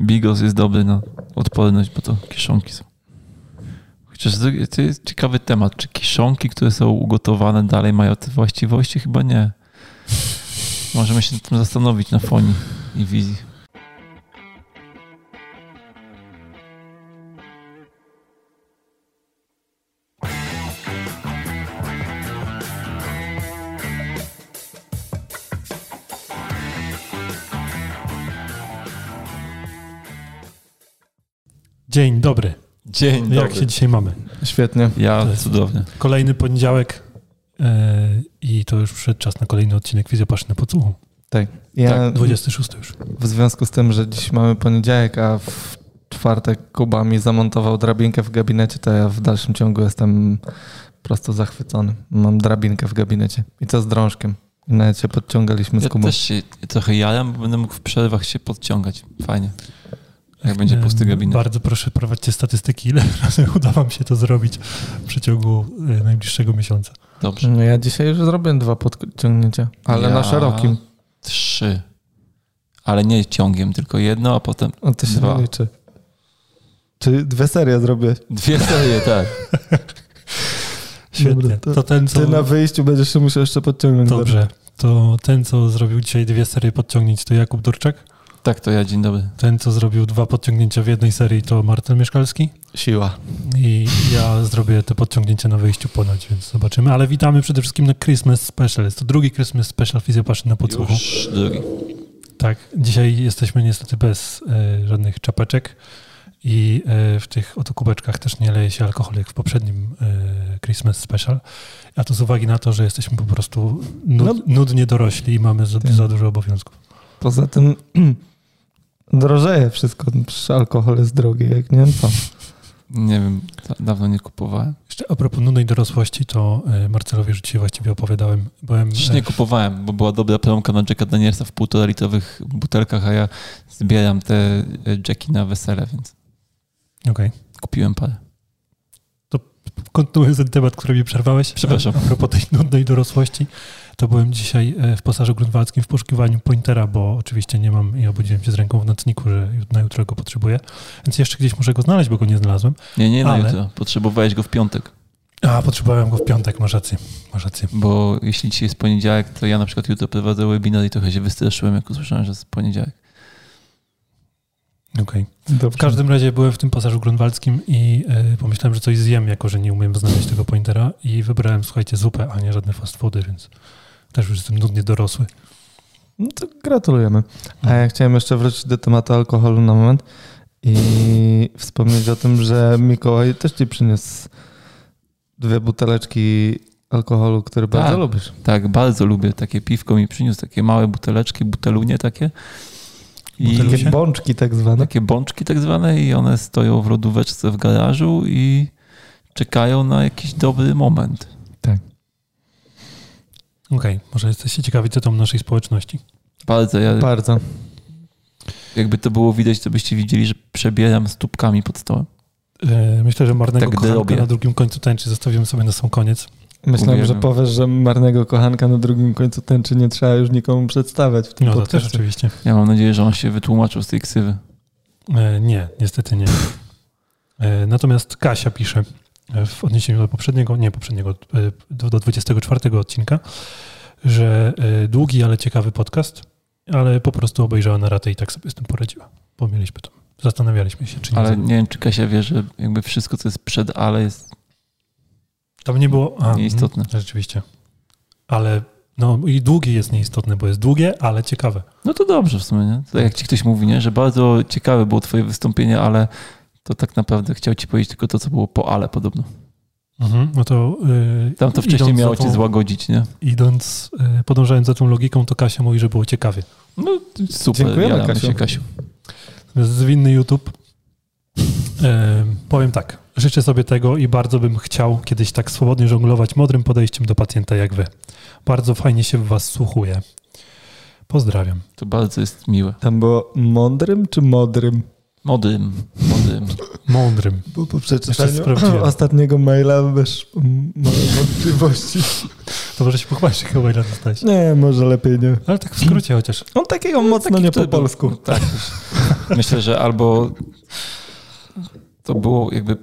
Bigos jest dobry na odporność, bo to kiszonki są. Chociaż to jest ciekawy temat. Czy kiszonki, które są ugotowane dalej mają te właściwości? Chyba nie. Możemy się nad tym zastanowić na foni i wizji. Dzień dobry. Dzień Jak się dzisiaj mamy? Świetnie. Ja cudownie. Kolejny poniedziałek e, i to już przyszedł czas na kolejny odcinek Fizjopaszy na podsłuchu. Tak. Ja Tak, 26 już. w związku z tym, że dziś mamy poniedziałek, a w czwartek Kuba mi zamontował drabinkę w gabinecie, to ja w dalszym ciągu jestem prosto zachwycony. Mam drabinkę w gabinecie. I co z drążkiem? I Nawet się podciągaliśmy z Ja Kubą. też się trochę jaram, bo będę mógł w przerwach się podciągać. Fajnie. Jak będzie pusty gabinet. Bardzo proszę, prowadźcie statystyki, ile razy uda wam się to zrobić w przeciągu e, najbliższego miesiąca. Dobrze. No ja dzisiaj już zrobię dwa podciągnięcia, ale Ja- na szerokim. Trzy. Ale nie ciągiem, tylko jedno, a potem O, to się Dwa. liczy. Czy dwie serie zrobię? dwie serie, tak. Świetnie. To ten, co... Ty na wyjściu będziesz się musiał jeszcze podciągnąć. Dobrze. To ten, co zrobił dzisiaj dwie serie podciągnięć, to Jakub Durczak. Tak, to ja, dzień dobry. Ten, co zrobił dwa podciągnięcia w jednej serii, to Marcel Mieszkalski. Siła. I ja zrobię te podciągnięcia na wyjściu ponoć, więc zobaczymy. Ale witamy przede wszystkim na Christmas Special. Jest to drugi Christmas Special Fizjopaszy na podsłuchu. Już drugi. Tak, dzisiaj jesteśmy niestety bez e, żadnych czapeczek i e, w tych oto kubeczkach też nie leje się alkohol jak w poprzednim e, Christmas Special. A to z uwagi na to, że jesteśmy po prostu nud, No. nudnie dorośli i mamy za, Tak. za dużo obowiązków. Poza tym drożeje wszystko. Alkohol jest drogi, jak nie wiem co. Nie wiem, da- dawno nie kupowałem. Jeszcze a propos nudnej dorosłości, to e, Marcelowi już dzisiaj właściwie opowiadałem. Byłem, e, nie kupowałem, bo była dobra promka na Jacka Danielsa w półtora litrowych butelkach, a ja zbieram te e, Jacki na wesele, więc Okej. kupiłem parę. Kontynuując ten temat, który mi przerwałeś. Przepraszam. A propos tej nudnej dorosłości, to byłem dzisiaj e, w pasażu grunwaldzkim w poszukiwaniu pointera, bo oczywiście nie mam i obudziłem się z ręką w nocniku, że na jutro go potrzebuję. Więc jeszcze gdzieś muszę go znaleźć, bo go nie znalazłem. Nie, nie na Ale- jutro. Potrzebowałeś go w piątek, A, potrzebowałem go w piątek, masz rację. Masz rację. bo jeśli dzisiaj jest poniedziałek, to ja na przykład jutro prowadzę webinar i trochę się wystraszyłem, jak usłyszałem, że jest poniedziałek. Okej. Dobrze. W każdym razie byłem w tym pasażu grunwaldzkim i e, pomyślałem, że coś zjem, jako że nie umiem znaleźć tego pointera i wybrałem, słuchajcie, zupę, a nie żadne fast foody, więc też już jestem nudnie dorosły. No to gratulujemy. A ja chciałem jeszcze wrócić do tematu alkoholu na moment i wspomnieć o tym, że Mikołaj też ci przyniósł dwie buteleczki alkoholu, który bardzo Tak. lubisz. Tak, bardzo lubię. Takie piwko mi przyniósł, takie małe buteleczki, butelunie takie. I? Takie bączki tak zwane. takie bączki tak zwane i one stoją w lodóweczce w garażu i czekają na jakiś dobry moment. Okej, może jesteście ciekawi, co tam naszej społeczności. Bardzo, ja, Bardzo. jakby to było widać, to byście widzieli, że przebieram stópkami pod stołem. E, Myślę, że marnego Tak kochanka na drugim końcu tęczy zostawimy sobie na sam koniec. Myślałem, że powiesz, że marnego kochanka na drugim końcu tęczy nie trzeba już nikomu przedstawiać w tym No to też oczywiście. Ja mam nadzieję, że on się wytłumaczył z tej ksywy. E, nie, niestety nie. E, natomiast Kasia pisze w odniesieniu do poprzedniego, nie poprzedniego, e, do, do 24 odcinka, że e, długi, ale ciekawy podcast, ale po prostu obejrzała na ratę i tak sobie z tym poradziła. Bo mieliśmy to. Zastanawialiśmy się, czy nie. Ale nie wiem, czy Kasia wie, że jakby wszystko, co jest przed ale jest Tam nie było. A, Nieistotne. mhm, Rzeczywiście. Ale no i długie jest nieistotne, bo jest długie, ale ciekawe. No to dobrze w sumie, nie? To jak ci ktoś mówi, nie? że bardzo ciekawe było twoje wystąpienie, ale to tak naprawdę chciał ci powiedzieć tylko to, co było po ale podobno. Mhm, no to. Yy, Tam to wcześniej miało tą- cię złagodzić, nie? Idąc, yy, podążając za tą logiką, to Kasia mówi, że było ciekawie. No super, Dziękujemy, Kasiu. się Kasiu. Zwinny YouTube. E, powiem tak. Życzę sobie tego i bardzo bym chciał kiedyś tak swobodnie żonglować modrym podejściem do pacjenta jak wy. Bardzo fajnie się w was słuchuje. Pozdrawiam. To bardzo jest miłe. Tam było mądrym czy modrym? Modrym, modrym. Mądrym. Bo po przeczytaniu ostatniego maila bez wątpliwości. To może się pochwalić, jakiego maila dostałeś. Nie, może lepiej nie. Ale tak w skrócie chociaż. On takiego mocno Taki, nie po polsku. Był, tak. Myślę, że albo to było jakby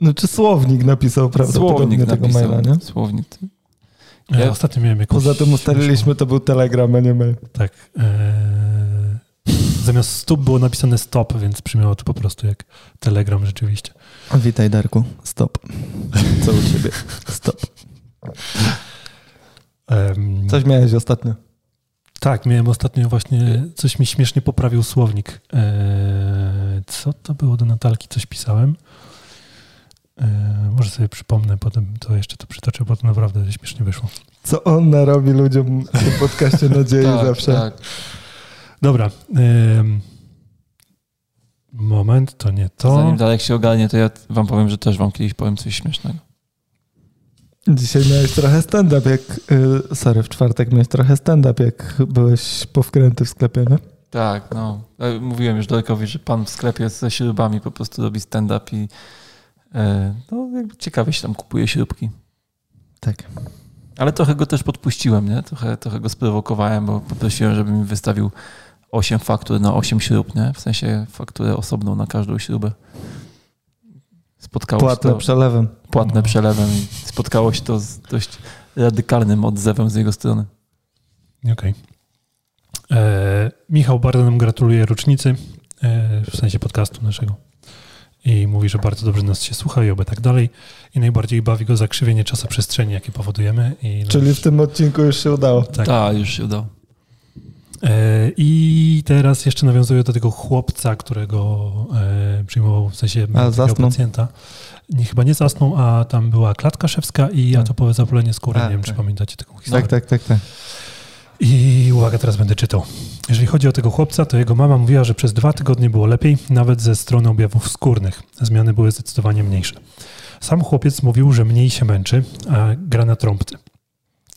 No czy słownik napisał prawdopodobnie słownik tego napisał. maila, nie? Słownik. Ja Ja- ostatnio miałem jakąś... Poza tym ustaliliśmy, to był telegram, a nie mail. Tak. E, zamiast stóp było napisane stop, więc brzmiało to po prostu jak telegram rzeczywiście. Witaj Darku, stop. Co u ciebie? Stop. Coś miałeś ostatnio. Tak, miałem ostatnio właśnie, coś mi śmiesznie poprawił słownik. E, co to było do Natalki? Coś pisałem. E, może sobie przypomnę, potem to jeszcze to przytoczę, bo to naprawdę śmiesznie wyszło. Co on narobi ludziom w tym podcaście nadziei Tak, zawsze. tak. Dobra. moment, to nie to. Zanim Darek się ogarnie, to ja wam powiem, że też wam kiedyś powiem coś śmiesznego. Dzisiaj miałeś trochę stand-up, jak... y, sorry, w czwartek miałeś trochę stand-up, jak byłeś po wkręty w sklepie, nie? Tak, no. E, Mówiłem już Darekowi, że pan w sklepie ze śrubami po prostu robi stand-up i e, no, jakby ciekawie się tam kupuje śrubki. Tak. Ale trochę go też podpuściłem, nie? Trochę, trochę go sprowokowałem, bo poprosiłem, żeby mi wystawił 8 faktur na 8 śrub, nie? W sensie fakturę osobną na każdą śrubę. Spotkało Płatne się to, przelewem. płatne przelewem i spotkało się to z dość radykalnym odzewem z jego strony. Okej. E, Michał bardzo nam gratuluje rocznicy, e, w sensie podcastu naszego. I mówi, że bardzo dobrze nas się słucha i oby tak dalej. I najbardziej bawi go zakrzywienie czasoprzestrzeni, jakie powodujemy. I Czyli w tym odcinku już się udało. Tak. Tak, już się udało. E, I teraz jeszcze nawiązuję do tego chłopca, którego e, przyjmował, w sensie zasnął? pacjenta. Nie, chyba nie zasnął, a tam była klatka szewska i atopowe zapalenie skóry. A, nie wiem, tak. czy pamiętacie taką historię. Tak, tak, tak, tak. I uwaga, teraz będę czytał. Jeżeli chodzi o tego chłopca, to jego mama mówiła, że przez dwa tygodnie było lepiej, nawet ze strony objawów skórnych. Zmiany były zdecydowanie mniejsze. Sam chłopiec mówił, że mniej się męczy, a gra na trąbce.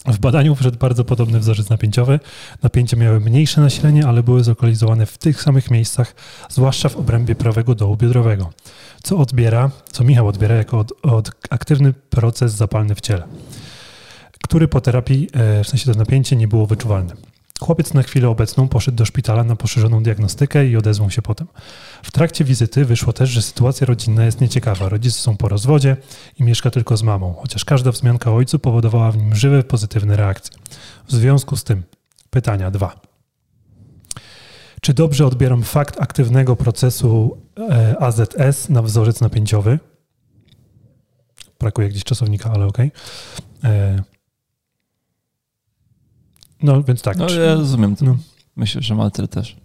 W badaniu wszedł bardzo podobny wzorzec napięciowy. Napięcia miały mniejsze nasilenie, ale były zlokalizowane w tych samych miejscach, zwłaszcza w obrębie prawego dołu biodrowego, co odbiera, co Michał odbiera jako od, od aktywny proces zapalny w ciele który po terapii, e, w sensie to napięcie, nie było wyczuwalne. Chłopiec na chwilę obecną poszedł do szpitala na poszerzoną diagnostykę i odezwał się potem. W trakcie wizyty wyszło też, że sytuacja rodzinna jest nieciekawa. Rodzice są po rozwodzie i mieszka tylko z mamą, chociaż każda wzmianka o ojcu powodowała w nim żywe, pozytywne reakcje. W związku z tym pytania dwa. Czy dobrze odbieram fakt aktywnego procesu e, AZS na wzorzec napięciowy? Brakuje gdzieś czasownika, ale okej. E, No więc tak. No czy- ja rozumiem to. No. Myślę, że Malter też.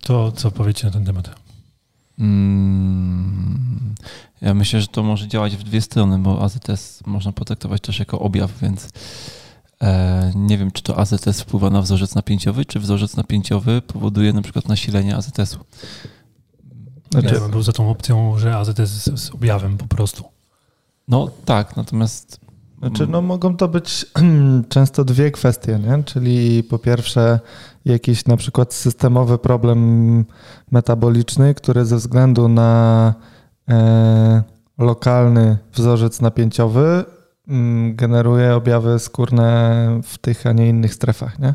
To co powiecie na ten temat? Mm, ja myślę, że to może działać w dwie strony, bo AZS można potraktować też jako objaw, więc e, nie wiem, czy to AZS wpływa na wzorzec napięciowy, czy wzorzec napięciowy powoduje na przykład nasilenie AZS-u. Znaczy, ja bym był za tą opcją, że AZS jest z objawem po prostu. No tak, natomiast Znaczy, no mogą to być często dwie kwestie, nie? Czyli po pierwsze jakiś na przykład systemowy problem metaboliczny, który ze względu na e, lokalny wzorzec napięciowy mm, generuje objawy skórne w tych, a nie innych strefach, nie?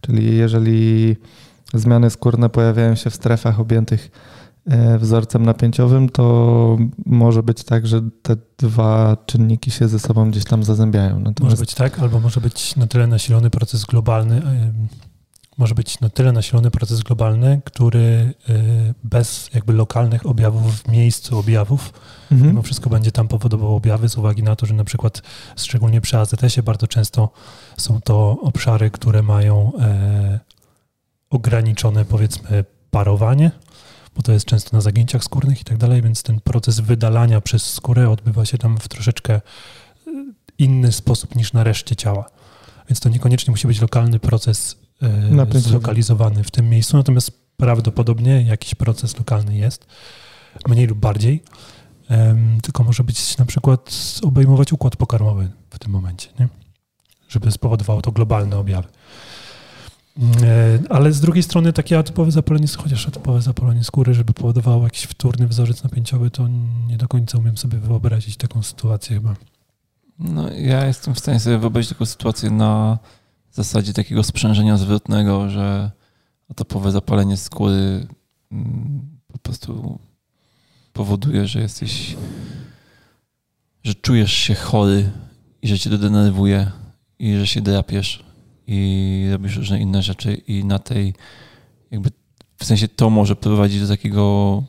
Czyli jeżeli zmiany skórne pojawiają się w strefach objętych wzorcem napięciowym, to może być tak, że te dwa czynniki się ze sobą gdzieś tam zazębiają. Może Natomiast być tak, albo może być na tyle nasilony proces globalny, ym, może być na tyle nasilony proces globalny, który y, bez jakby lokalnych objawów w miejscu objawów, mhm. mimo wszystko będzie tam powodował objawy z uwagi na to, że na przykład szczególnie przy AZS-ie bardzo często są to obszary, które mają e, ograniczone powiedzmy parowanie, bo to jest często na zagięciach skórnych i tak dalej, więc ten proces wydalania przez skórę odbywa się tam w troszeczkę y, inny sposób niż na reszcie ciała. Więc to niekoniecznie musi być lokalny proces Napięciowy. zlokalizowany w tym miejscu, natomiast prawdopodobnie jakiś proces lokalny jest, mniej lub bardziej, em, tylko może być na przykład obejmować układ pokarmowy w tym momencie, nie? żeby spowodowało to globalne objawy. E, Ale z drugiej strony takie atopowe zapalenie, chociaż atopowe zapalenie skóry, żeby powodowało jakiś wtórny wzorzec napięciowy, to nie do końca umiem sobie wyobrazić taką sytuację chyba. No, ja jestem w stanie sobie wyobrazić taką sytuację na zasadzie takiego sprzężenia zwrotnego, że atopowe zapalenie skóry mm, po prostu powoduje, że jesteś, że czujesz się chory i że cię to denerwuje i że się drapiesz i robisz różne inne rzeczy i na tej jakby w sensie to może prowadzić do takiego,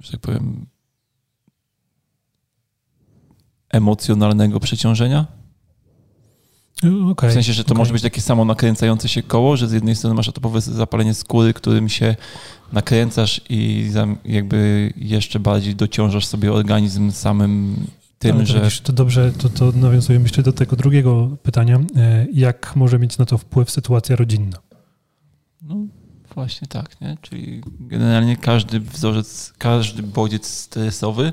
że tak powiem, emocjonalnego przeciążenia. Okay, w sensie, że to okay. może być takie samo nakręcające się koło, że z jednej strony masz atopowe zapalenie skóry, którym się nakręcasz i jakby jeszcze bardziej dociążasz sobie organizm samym tym, to że... Widzisz, to dobrze, to, to nawiązujemy jeszcze do tego drugiego pytania. E, jak może mieć na to wpływ sytuacja rodzinna? No właśnie tak, nie? Czyli generalnie każdy wzorzec, każdy bodziec stresowy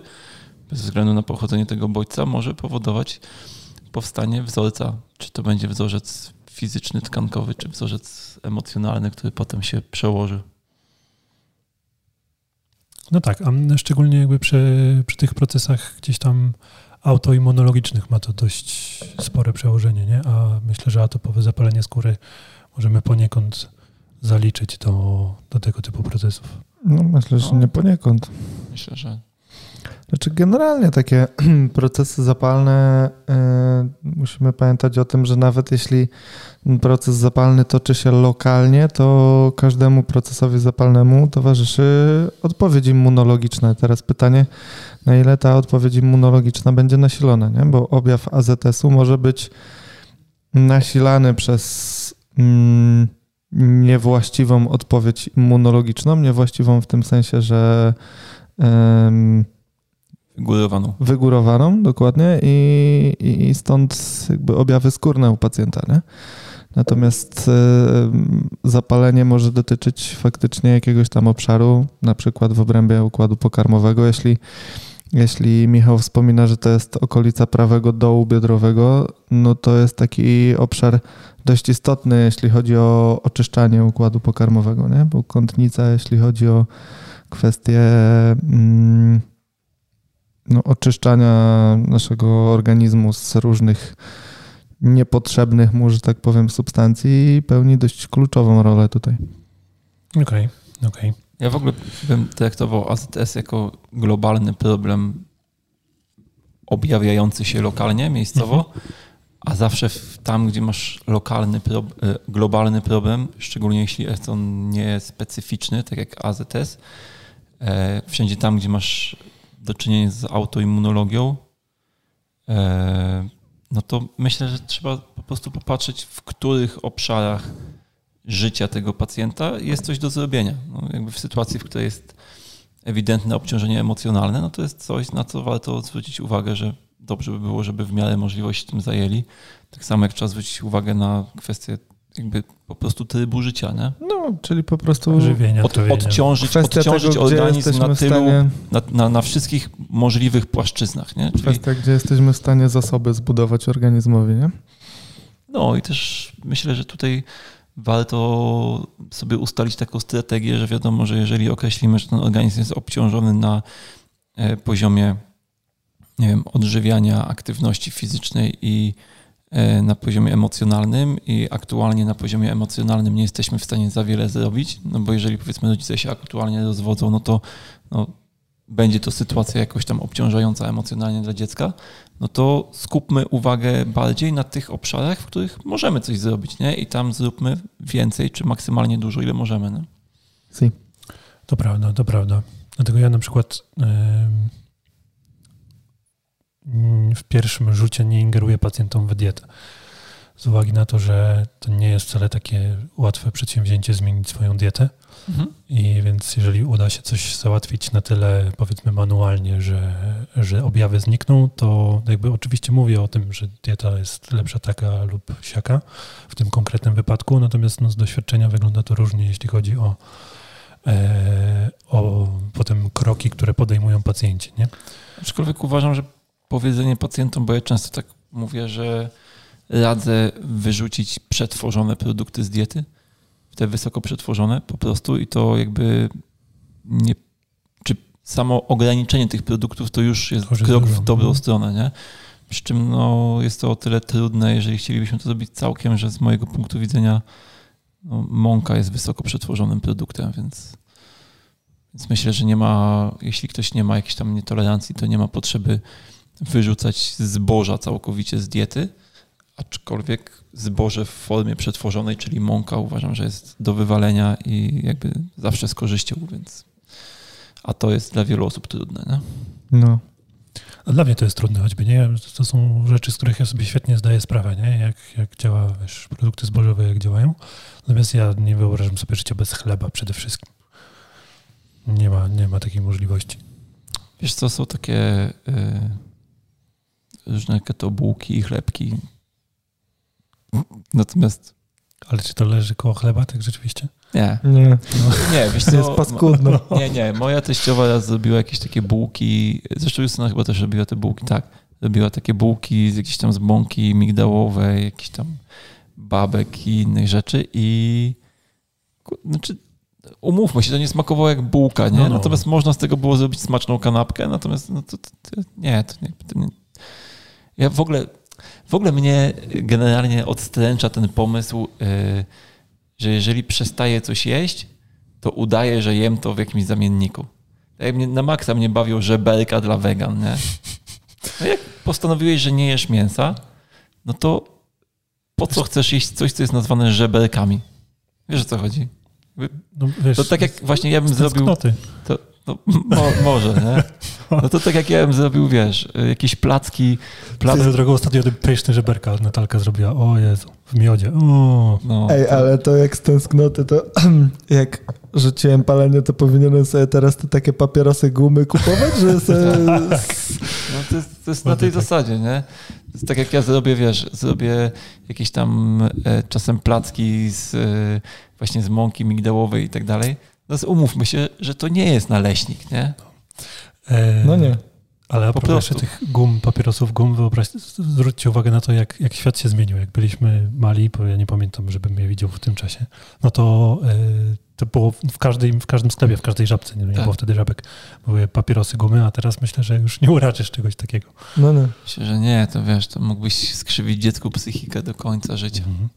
bez względu na pochodzenie tego bodźca może powodować powstanie wzorca. Czy to będzie wzorzec fizyczny, tkankowy, czy wzorzec emocjonalny, który potem się przełoży. No tak, a szczególnie jakby przy, przy tych procesach gdzieś tam autoimmunologicznych ma to dość spore przełożenie, nie? A myślę, że atopowe zapalenie skóry możemy poniekąd zaliczyć do, do tego typu procesów. No myślę, że nie poniekąd. Myślę, że znaczy, generalnie takie procesy zapalne, yy, musimy pamiętać o tym, że nawet jeśli proces zapalny toczy się lokalnie, to każdemu procesowi zapalnemu towarzyszy odpowiedź immunologiczna. Teraz pytanie, na ile ta odpowiedź immunologiczna będzie nasilona, nie? bo objaw AZS-u może być nasilany przez mm, niewłaściwą odpowiedź immunologiczną, niewłaściwą w tym sensie, że Wygórowaną. Wygórowaną, dokładnie, i, i stąd jakby objawy skórne u pacjenta. Nie? Natomiast zapalenie może dotyczyć faktycznie jakiegoś tam obszaru, na przykład w obrębie układu pokarmowego. Jeśli, jeśli Michał wspomina, że to jest okolica prawego dołu biodrowego, no to jest taki obszar dość istotny, jeśli chodzi o oczyszczanie układu pokarmowego, nie? bo kątnica, jeśli chodzi o kwestie mm, no, oczyszczania naszego organizmu z różnych niepotrzebnych mu, że tak powiem, substancji pełni dość kluczową rolę tutaj. Okej, okay, okej. Okay. Ja w ogóle bym traktował AZS jako globalny problem objawiający się lokalnie, miejscowo, mhm. a zawsze tam, gdzie masz lokalny, pro, e, globalny problem, szczególnie jeśli jest on niespecyficzny, tak jak AZS, e, wszędzie tam, gdzie masz do czynienia z autoimmunologią, e, no to myślę, że trzeba po prostu popatrzeć, w których obszarach życia tego pacjenta jest coś do zrobienia. No jakby w sytuacji, w której jest ewidentne obciążenie emocjonalne, no to jest coś, na co warto zwrócić uwagę, że dobrze by było, żeby w miarę możliwości tym zajęli. Tak samo jak trzeba zwrócić uwagę na kwestie jakby po prostu trybu życia, nie? No, czyli po prostu żywienia, Od, odciążyć, odciążyć tego, organizm na tylu, stanie... na, na, na, wszystkich możliwych płaszczyznach, nie? Czyli... Kwestia, gdzie jesteśmy w stanie zasoby zbudować organizmowi, nie? No i też myślę, że tutaj warto sobie ustalić taką strategię, że wiadomo, że jeżeli określimy, że ten organizm jest obciążony na e, poziomie nie wiem, odżywiania, aktywności fizycznej i na poziomie emocjonalnym i aktualnie na poziomie emocjonalnym nie jesteśmy w stanie za wiele zrobić, no bo jeżeli powiedzmy rodzice się aktualnie rozwodzą, no to no, będzie to sytuacja jakoś tam obciążająca emocjonalnie dla dziecka, no to skupmy uwagę bardziej na tych obszarach, w których możemy coś zrobić, nie? I tam zróbmy więcej, czy maksymalnie dużo, ile możemy, nie? Si. To prawda, to prawda. Dlatego ja na przykład yy w pierwszym rzucie nie ingeruje pacjentom w dietę. Z uwagi na to, że to nie jest wcale takie łatwe przedsięwzięcie zmienić swoją dietę. Mhm. I więc jeżeli uda się coś załatwić na tyle, powiedzmy, manualnie, że, że objawy znikną, to jakby oczywiście mówię o tym, że dieta jest lepsza taka lub siaka w tym konkretnym wypadku, natomiast no, z doświadczenia wygląda to różnie, jeśli chodzi o, e, o potem kroki, które podejmują pacjenci. Nie? Aczkolwiek uważam, że powiedzenie pacjentom, bo ja często tak mówię, że radzę wyrzucić przetworzone produkty z diety, te wysoko przetworzone po prostu i to jakby nie, czy samo ograniczenie tych produktów to już jest krok w dobrą mhm. stronę, nie? Przy czym no, jest to o tyle trudne, jeżeli chcielibyśmy to zrobić całkiem, że z mojego punktu widzenia no, mąka jest wysoko przetworzonym produktem, więc, więc myślę, że nie ma, jeśli ktoś nie ma jakiejś tam nietolerancji, to nie ma potrzeby wyrzucać zboża całkowicie z diety, aczkolwiek zboże w formie przetworzonej, czyli mąka, uważam, że jest do wywalenia i jakby zawsze z korzyścią, więc a to jest dla wielu osób trudne. Nie? No. A dla mnie to jest trudne choćby, nie? To są rzeczy, z których ja sobie świetnie zdaję sprawę, nie? Jak, jak działa, wiesz, produkty zbożowe, jak działają. Natomiast ja nie wyobrażam sobie życia bez chleba przede wszystkim. Nie ma, nie ma takiej możliwości. Wiesz co, są takie y, różne keto bułki i chlebki. Natomiast Ale czy to leży koło chleba, tak rzeczywiście? nie, Nie, nie, wiesz to co, jest paskudno. Nie, nie. Moja teściowa raz zrobiła jakieś takie bułki. Zresztą Justyna chyba też robiła te bułki, tak. Robiła takie bułki z jakieś tam z mąki migdałowej, jakiś tam babek i innych rzeczy i znaczy umówmy się, to nie smakowało jak bułka, nie? No, no. Natomiast można z tego było zrobić smaczną kanapkę, natomiast no to, to, to nie, to nie, to nie. Ja w ogóle, w ogóle mnie generalnie odstręcza ten pomysł, yy, że jeżeli przestaję coś jeść, to udaję, że jem to w jakimś zamienniku. Tak mnie, na maksa mnie bawią żebelka dla wegan, nie? No jak postanowiłeś, że nie jesz mięsa, no to po co chcesz jeść coś, co jest nazwane żebelkami? Wiesz o co chodzi? No, wiesz, To tak jak właśnie ja bym zrobił... To, no, mo, może, nie? No to tak jak ja bym zrobił, wiesz, jakieś placki... Plac, Swoją drogą ostatnio ten pyszny żeberka Natalka zrobiła. O Jezu, w miodzie. O. no, Ej, ale to jak z tęsknoty, to jak rzuciłem palenie, to powinienem sobie teraz te takie papierosy gumy kupować, że sobie... No to jest, to jest na tej tak. zasadzie, nie? Tak jak ja zrobię, wiesz, zrobię jakieś tam e, czasem placki z, e, właśnie z mąki migdałowej i tak dalej. No to umówmy się, że to nie jest naleśnik, nie? E, No nie. Ale a Po prostu. tych gum, papierosów gum, wyobraź, zwróćcie uwagę na to, jak, jak świat się zmienił. Jak byliśmy mali, bo ja nie pamiętam, żebym je widział w tym czasie, no to, e, to było w każdym, w każdym sklepie, w każdej żabce, nie, nie Tak. było wtedy żabek, były papierosy gumy, a teraz myślę, że już nie uraczysz czegoś takiego. No nie. Myślę, że nie, to wiesz, to mógłbyś skrzywić dziecku psychikę do końca życia. Mhm.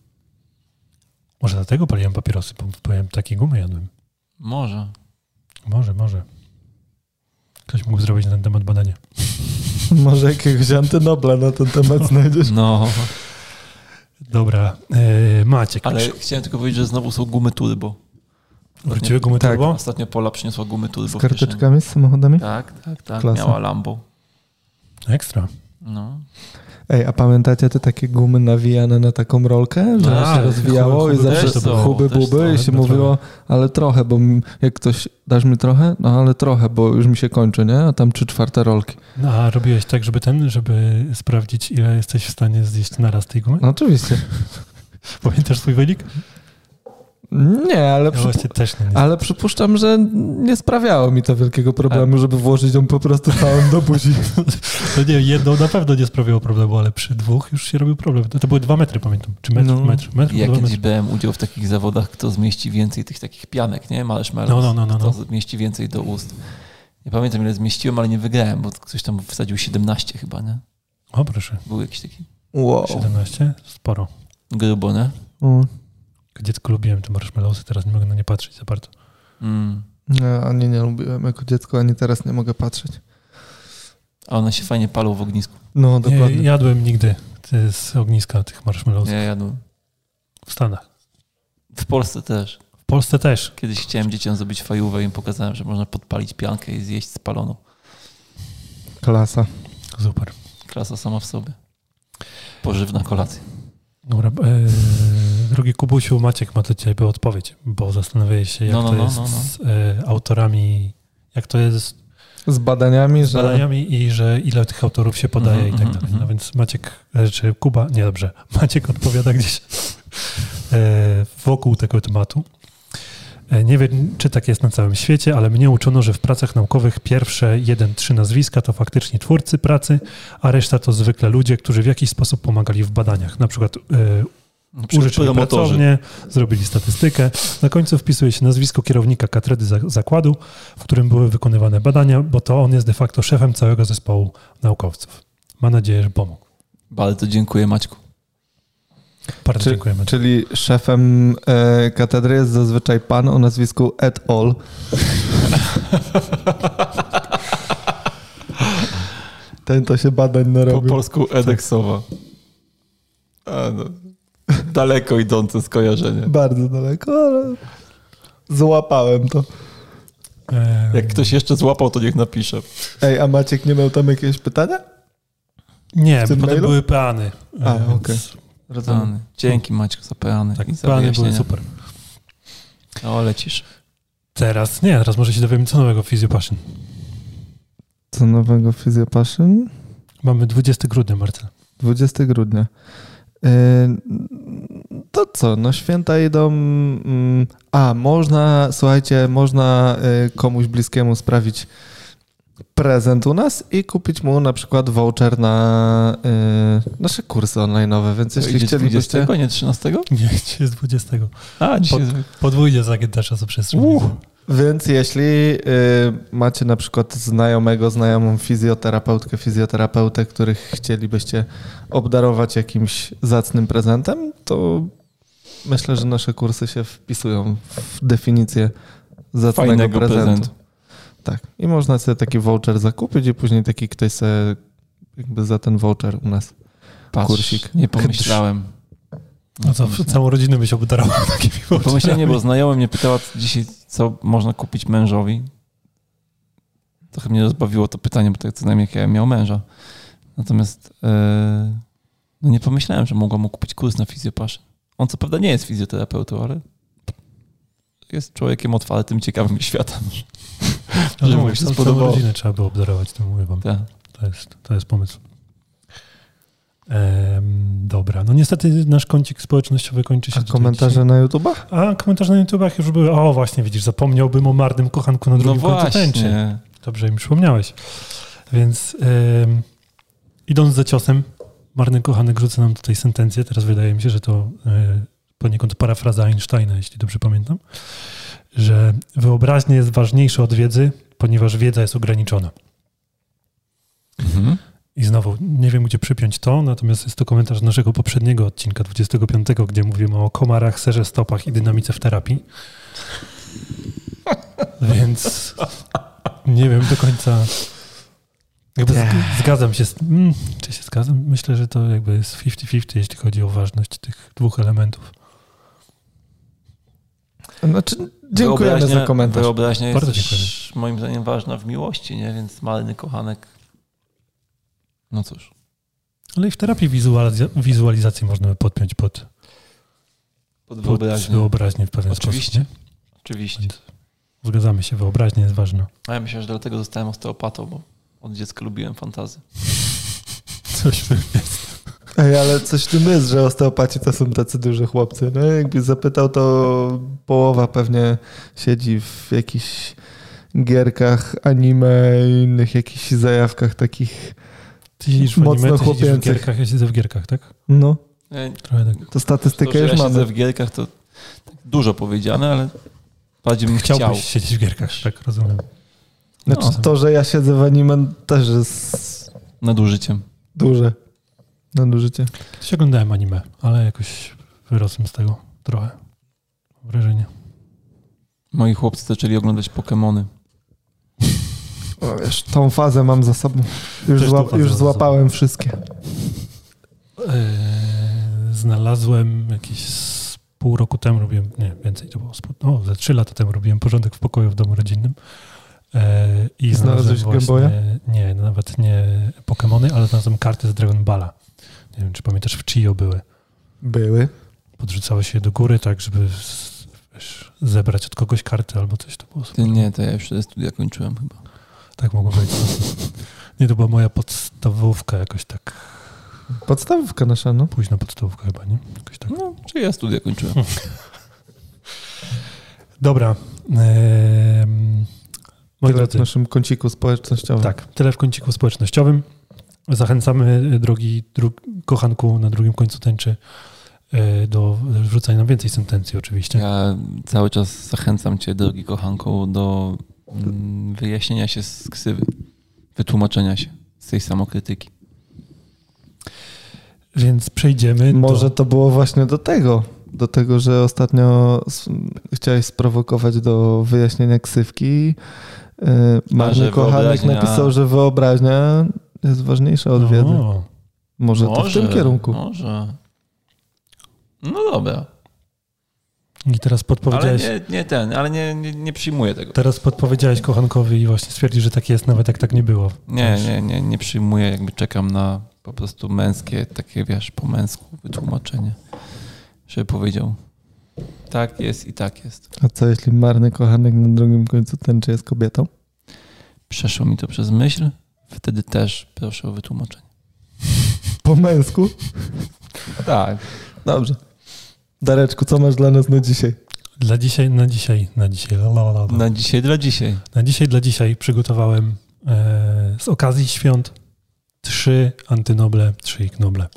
Może dlatego paliłem papierosy, bo powiem, takie gumy jadłem. Może. Może, może. Ktoś mógł zrobić na ten temat badanie. Może jakiegoś antynobla na ten temat znajdziesz. No, Dobra, e, Maciek. ale chciałem tylko powiedzieć, że znowu są gumy turbo. Wróciły gumy Tak. turbo? Ostatnio Pola przyniosła gumy turbo Z karteczkami, z samochodami? Tak, tak, tak. Klasa. Miała Lambo. Ekstra. No. Ej, a pamiętacie te takie gumy nawijane na taką rolkę, że Tak, się rozwijało chuby- i zawsze chuby też buby i się mówiło, ale trochę, bo jak ktoś, dasz mi trochę? No ale trochę, bo już mi się kończy, nie? A tam trzy czwarte rolki. No, a robiłeś tak, żeby ten, żeby sprawdzić, ile jesteś w stanie zjeść naraz tej gumy? No oczywiście. Pamiętasz swój wynik? Nie, ale, Ja przypu- właśnie też nie. ale przypuszczam, że nie sprawiało mi to wielkiego problemu, żeby włożyć ją po prostu całą do buzi. No nie, jedną na pewno nie sprawiało problemu, ale przy dwóch już się robił problem. To, to były dwa metry, pamiętam. Czy metr, No. metr, metr, Ja kiedyś metry. brałem udział w takich zawodach, kto zmieści więcej tych takich pianek, nie? Marshmallows. No, no, no, no, Kto no. zmieści więcej do ust. Nie pamiętam ile zmieściłem, ale nie wygrałem, bo ktoś tam wsadził 17 chyba, nie? O, proszę. Był jakiś taki Wow. 17? Sporo. grubo, nie? O, Jak dziecko lubiłem te marshmallowsy, teraz nie mogę na nie patrzeć za bardzo. Mm. Nie, ani nie lubiłem jako dziecko, ani teraz nie mogę patrzeć. A one się fajnie palą w ognisku. No, Nie dokładnie. jadłem nigdy z ogniska tych marshmallowsów Ja jadłem. w Stanach. W Polsce też. W Polsce też. Kiedyś chciałem dzieciom zrobić fajówę i im pokazałem, że można podpalić piankę i zjeść spaloną. Klasa. Super. Klasa sama w sobie. Pożywna kolacja. Dobra, e, drogi Kubusiu, Maciek ma dla Ciebie odpowiedź, bo zastanawiałeś się, jak No, no, to no, jest no, no. z e, autorami, jak to jest Z badaniami, z że... badaniami i że ile tych autorów się podaje Mhm, i tak mhm, dalej. mhm. No więc Maciek, e, czy Kuba, nie dobrze, Maciek odpowiada gdzieś e, wokół tego tematu. Nie wiem, czy tak jest na całym świecie, ale mnie uczono, że w pracach naukowych pierwsze jeden, trzy nazwiska to faktycznie twórcy pracy, a reszta to zwykle ludzie, którzy w jakiś sposób pomagali w badaniach. Na przykład użyczyli pracownię, zrobili statystykę. Na końcu wpisuje się nazwisko kierownika katedry za- zakładu, w którym były wykonywane badania, bo to on jest de facto szefem całego zespołu naukowców. Mam nadzieję, że pomógł. Bardzo dziękuję Maćku. Bardzo Czy, dziękujemy. czyli szefem e, katedry jest zazwyczaj pan o nazwisku et al. Ten to się badań Po narobił. polsku edeksowa. A, no. Daleko idące skojarzenie. Bardzo daleko, ale złapałem to. Jak ktoś jeszcze złapał, to niech napisze. Ej, a Maciek nie miał tam jakiegoś pytania? Nie, w potem mailu? były peany. A, więc- okej. Peany. Dzięki Maćku za peany Tak, i za peany były super. O, lecisz. Teraz nie, teraz może się dowiemy co nowego w Physio Passion. Co nowego Physio Passion? Mamy 20 grudnia, Marcel. 20 grudnia. To co, no święta idą. mm, A, można, słuchajcie, można y, komuś bliskiemu sprawić prezent u nas i kupić mu na przykład voucher na y, nasze kursy online'owe, więc jeśli chcielibyście... 20, nie 13? Nie, dzisiaj jest 20. A, dzisiaj jest... Podwójnie z agenta czasoprzestrzeni. Uh. Więc jeśli y, macie na przykład znajomego, znajomą fizjoterapeutkę, fizjoterapeutę, których chcielibyście obdarować jakimś zacnym prezentem, to myślę, że nasze kursy się wpisują w definicję zacnego Fajnego prezentu. prezentu. Tak. I można sobie taki voucher zakupić i później taki ktoś sobie jakby za ten voucher u nas. Patrz, Kursik. nie pomyślałem. No co, całą rodzinę byś obdarował takimi Pomyślałem, nie, bo voucherami. znajomy mnie pytała dzisiaj, co można kupić mężowi. Trochę mnie rozbawiło to pytanie, bo tak co najmniej jak ja miał męża. Natomiast e, no nie pomyślałem, że mogła mu kupić kurs na fizjopaszę. On co prawda nie jest fizjoterapeutą, ale jest człowiekiem otwartym, ciekawym światem. No, że no, mu się całą spodobało. rodzinę trzeba by obdarować, to mówię wam. Tak. To jest, to jest pomysł. Em, dobra, no niestety nasz kącik społecznościowy kończy się A komentarze dzisiaj. na YouTubach? A komentarze na YouTubach już były. O, właśnie widzisz, zapomniałbym o marnym kochanku na No drugim końcu tęczy. Dobrze mi przypomniałeś. Więc idąc za ciosem, marny kochanek rzuca nam tutaj sentencję. Teraz wydaje mi się, że to e, poniekąd parafraza Einsteina, jeśli dobrze pamiętam, że wyobraźnia jest ważniejsza od wiedzy, ponieważ wiedza jest ograniczona. Mhm. I znowu, nie wiem gdzie przypiąć to, natomiast jest to komentarz z naszego poprzedniego odcinka, 25, gdzie mówimy o komarach, serze stopach i dynamice w terapii. Więc nie wiem do końca. Jakby zg- zgadzam się z. Mm, czy się zgadzam? Myślę, że to jakby jest 50-50, jeśli chodzi o ważność tych dwóch elementów. Znaczy, dziękujemy Wyobraźnia- za komentarz. Wyobraźnia jest Bardzo też moim zdaniem ważna w miłości, nie? Więc marny kochanek. No cóż. Ale i w terapii wizualiz- wizualizacji można by podpiąć pod, Pod pod wyobraźnię. wyobraźnię w pewien Oczywiście. sposób. Oczywiście. nie? Więc zgadzamy się, wyobraźnia jest ważna. A ja myślę, że dlatego zostałem osteopatą, bo od dziecka lubiłem fantazy. Coś by Ej, ale coś w tym jest, że osteopaci to są tacy duży chłopcy. No, jakby zapytał, to połowa pewnie siedzi w jakichś gierkach, anime i innych jakichś zajawkach takich. Ty siedzisz w Mocno anime, ty siedzisz w chłopięcych. gierkach, ja siedzę w gierkach, tak? No, Trochę tak. to statystykę to, już ja siedzę mamy. w gierkach, to tak dużo powiedziane, ale bardziej bym Chciałbyś chciał. siedzieć w gierkach, tak rozumiem. Znaczy No. to, że ja siedzę w anime też jest Nadużyciem. duże. Nadużycie. Kiedyś oglądałem anime, ale jakoś wyrosłem z tego trochę. Wrażenie. Moi chłopcy zaczęli oglądać Pokemony. O, wiesz, tą fazę mam za sobą. Już, zła, już złapałem wszystkie. Eee, znalazłem jakieś z pół roku temu, robiłem, nie, więcej to było, no, ze trzy lata temu robiłem porządek w pokoju w domu rodzinnym. Eee, I znalazłem Znalazłeś Game właśnie, nie, nawet nie Pokemony, ale znalazłem karty z Dragon Balla. Nie wiem, czy pamiętasz, w Chio były. Były. Podrzucało się do góry, tak, żeby wiesz, zebrać od kogoś karty albo coś. To było super. nie, to ja już studia kończyłem chyba. Tak mogło być. Nie, to była moja podstawówka jakoś tak, Podstawówka nasza, no. późna podstawówka chyba, nie? Jakoś tak. No, czy ja studia kończyłem. Dobra. Ehm, moi Tyle w drodzy, naszym kąciku społecznościowym. tak, tyle w kąciku społecznościowym. Zachęcamy, drogi dru, kochanku na drugim końcu tęczy, e, do wrzucania nam więcej sentencji oczywiście. Ja cały czas zachęcam cię, drogi kochanku, do mm, wyjaśnienia się z ksywy, wytłumaczenia się z tej samokrytyki. Więc przejdziemy Może do... to było właśnie do tego, do tego, że ostatnio chciałeś sprowokować do wyjaśnienia ksywki. Yy, Marny Kochanek napisał, że wyobraźnia jest ważniejsza od wiedzy. O, Może, to w tym kierunku. Może. No dobra. I teraz Ale podpowiedziałeś... nie, nie ten, ale nie, nie, nie przyjmuję tego. Teraz podpowiedziałeś kochankowi i właśnie stwierdził, że tak jest, nawet jak tak nie było. Nie, Wiesz, nie, nie, nie przyjmuję, jakby czekam na po prostu męskie, takie wiesz, po męsku wytłumaczenie, żeby powiedział tak jest i tak jest. A co jeśli marny kochanek na drugim końcu tęczy jest kobietą? Przeszło mi to przez myśl, wtedy też proszę o wytłumaczenie. Po męsku? Tak. Dobrze. Dareczku, co masz dla nas na dzisiaj? Dla dzisiaj, na dzisiaj, na dzisiaj, la, la. Na dzisiaj dla dzisiaj. Na dzisiaj, dla dzisiaj przygotowałem e, z okazji świąt trzy antynoble, trzy ignoble.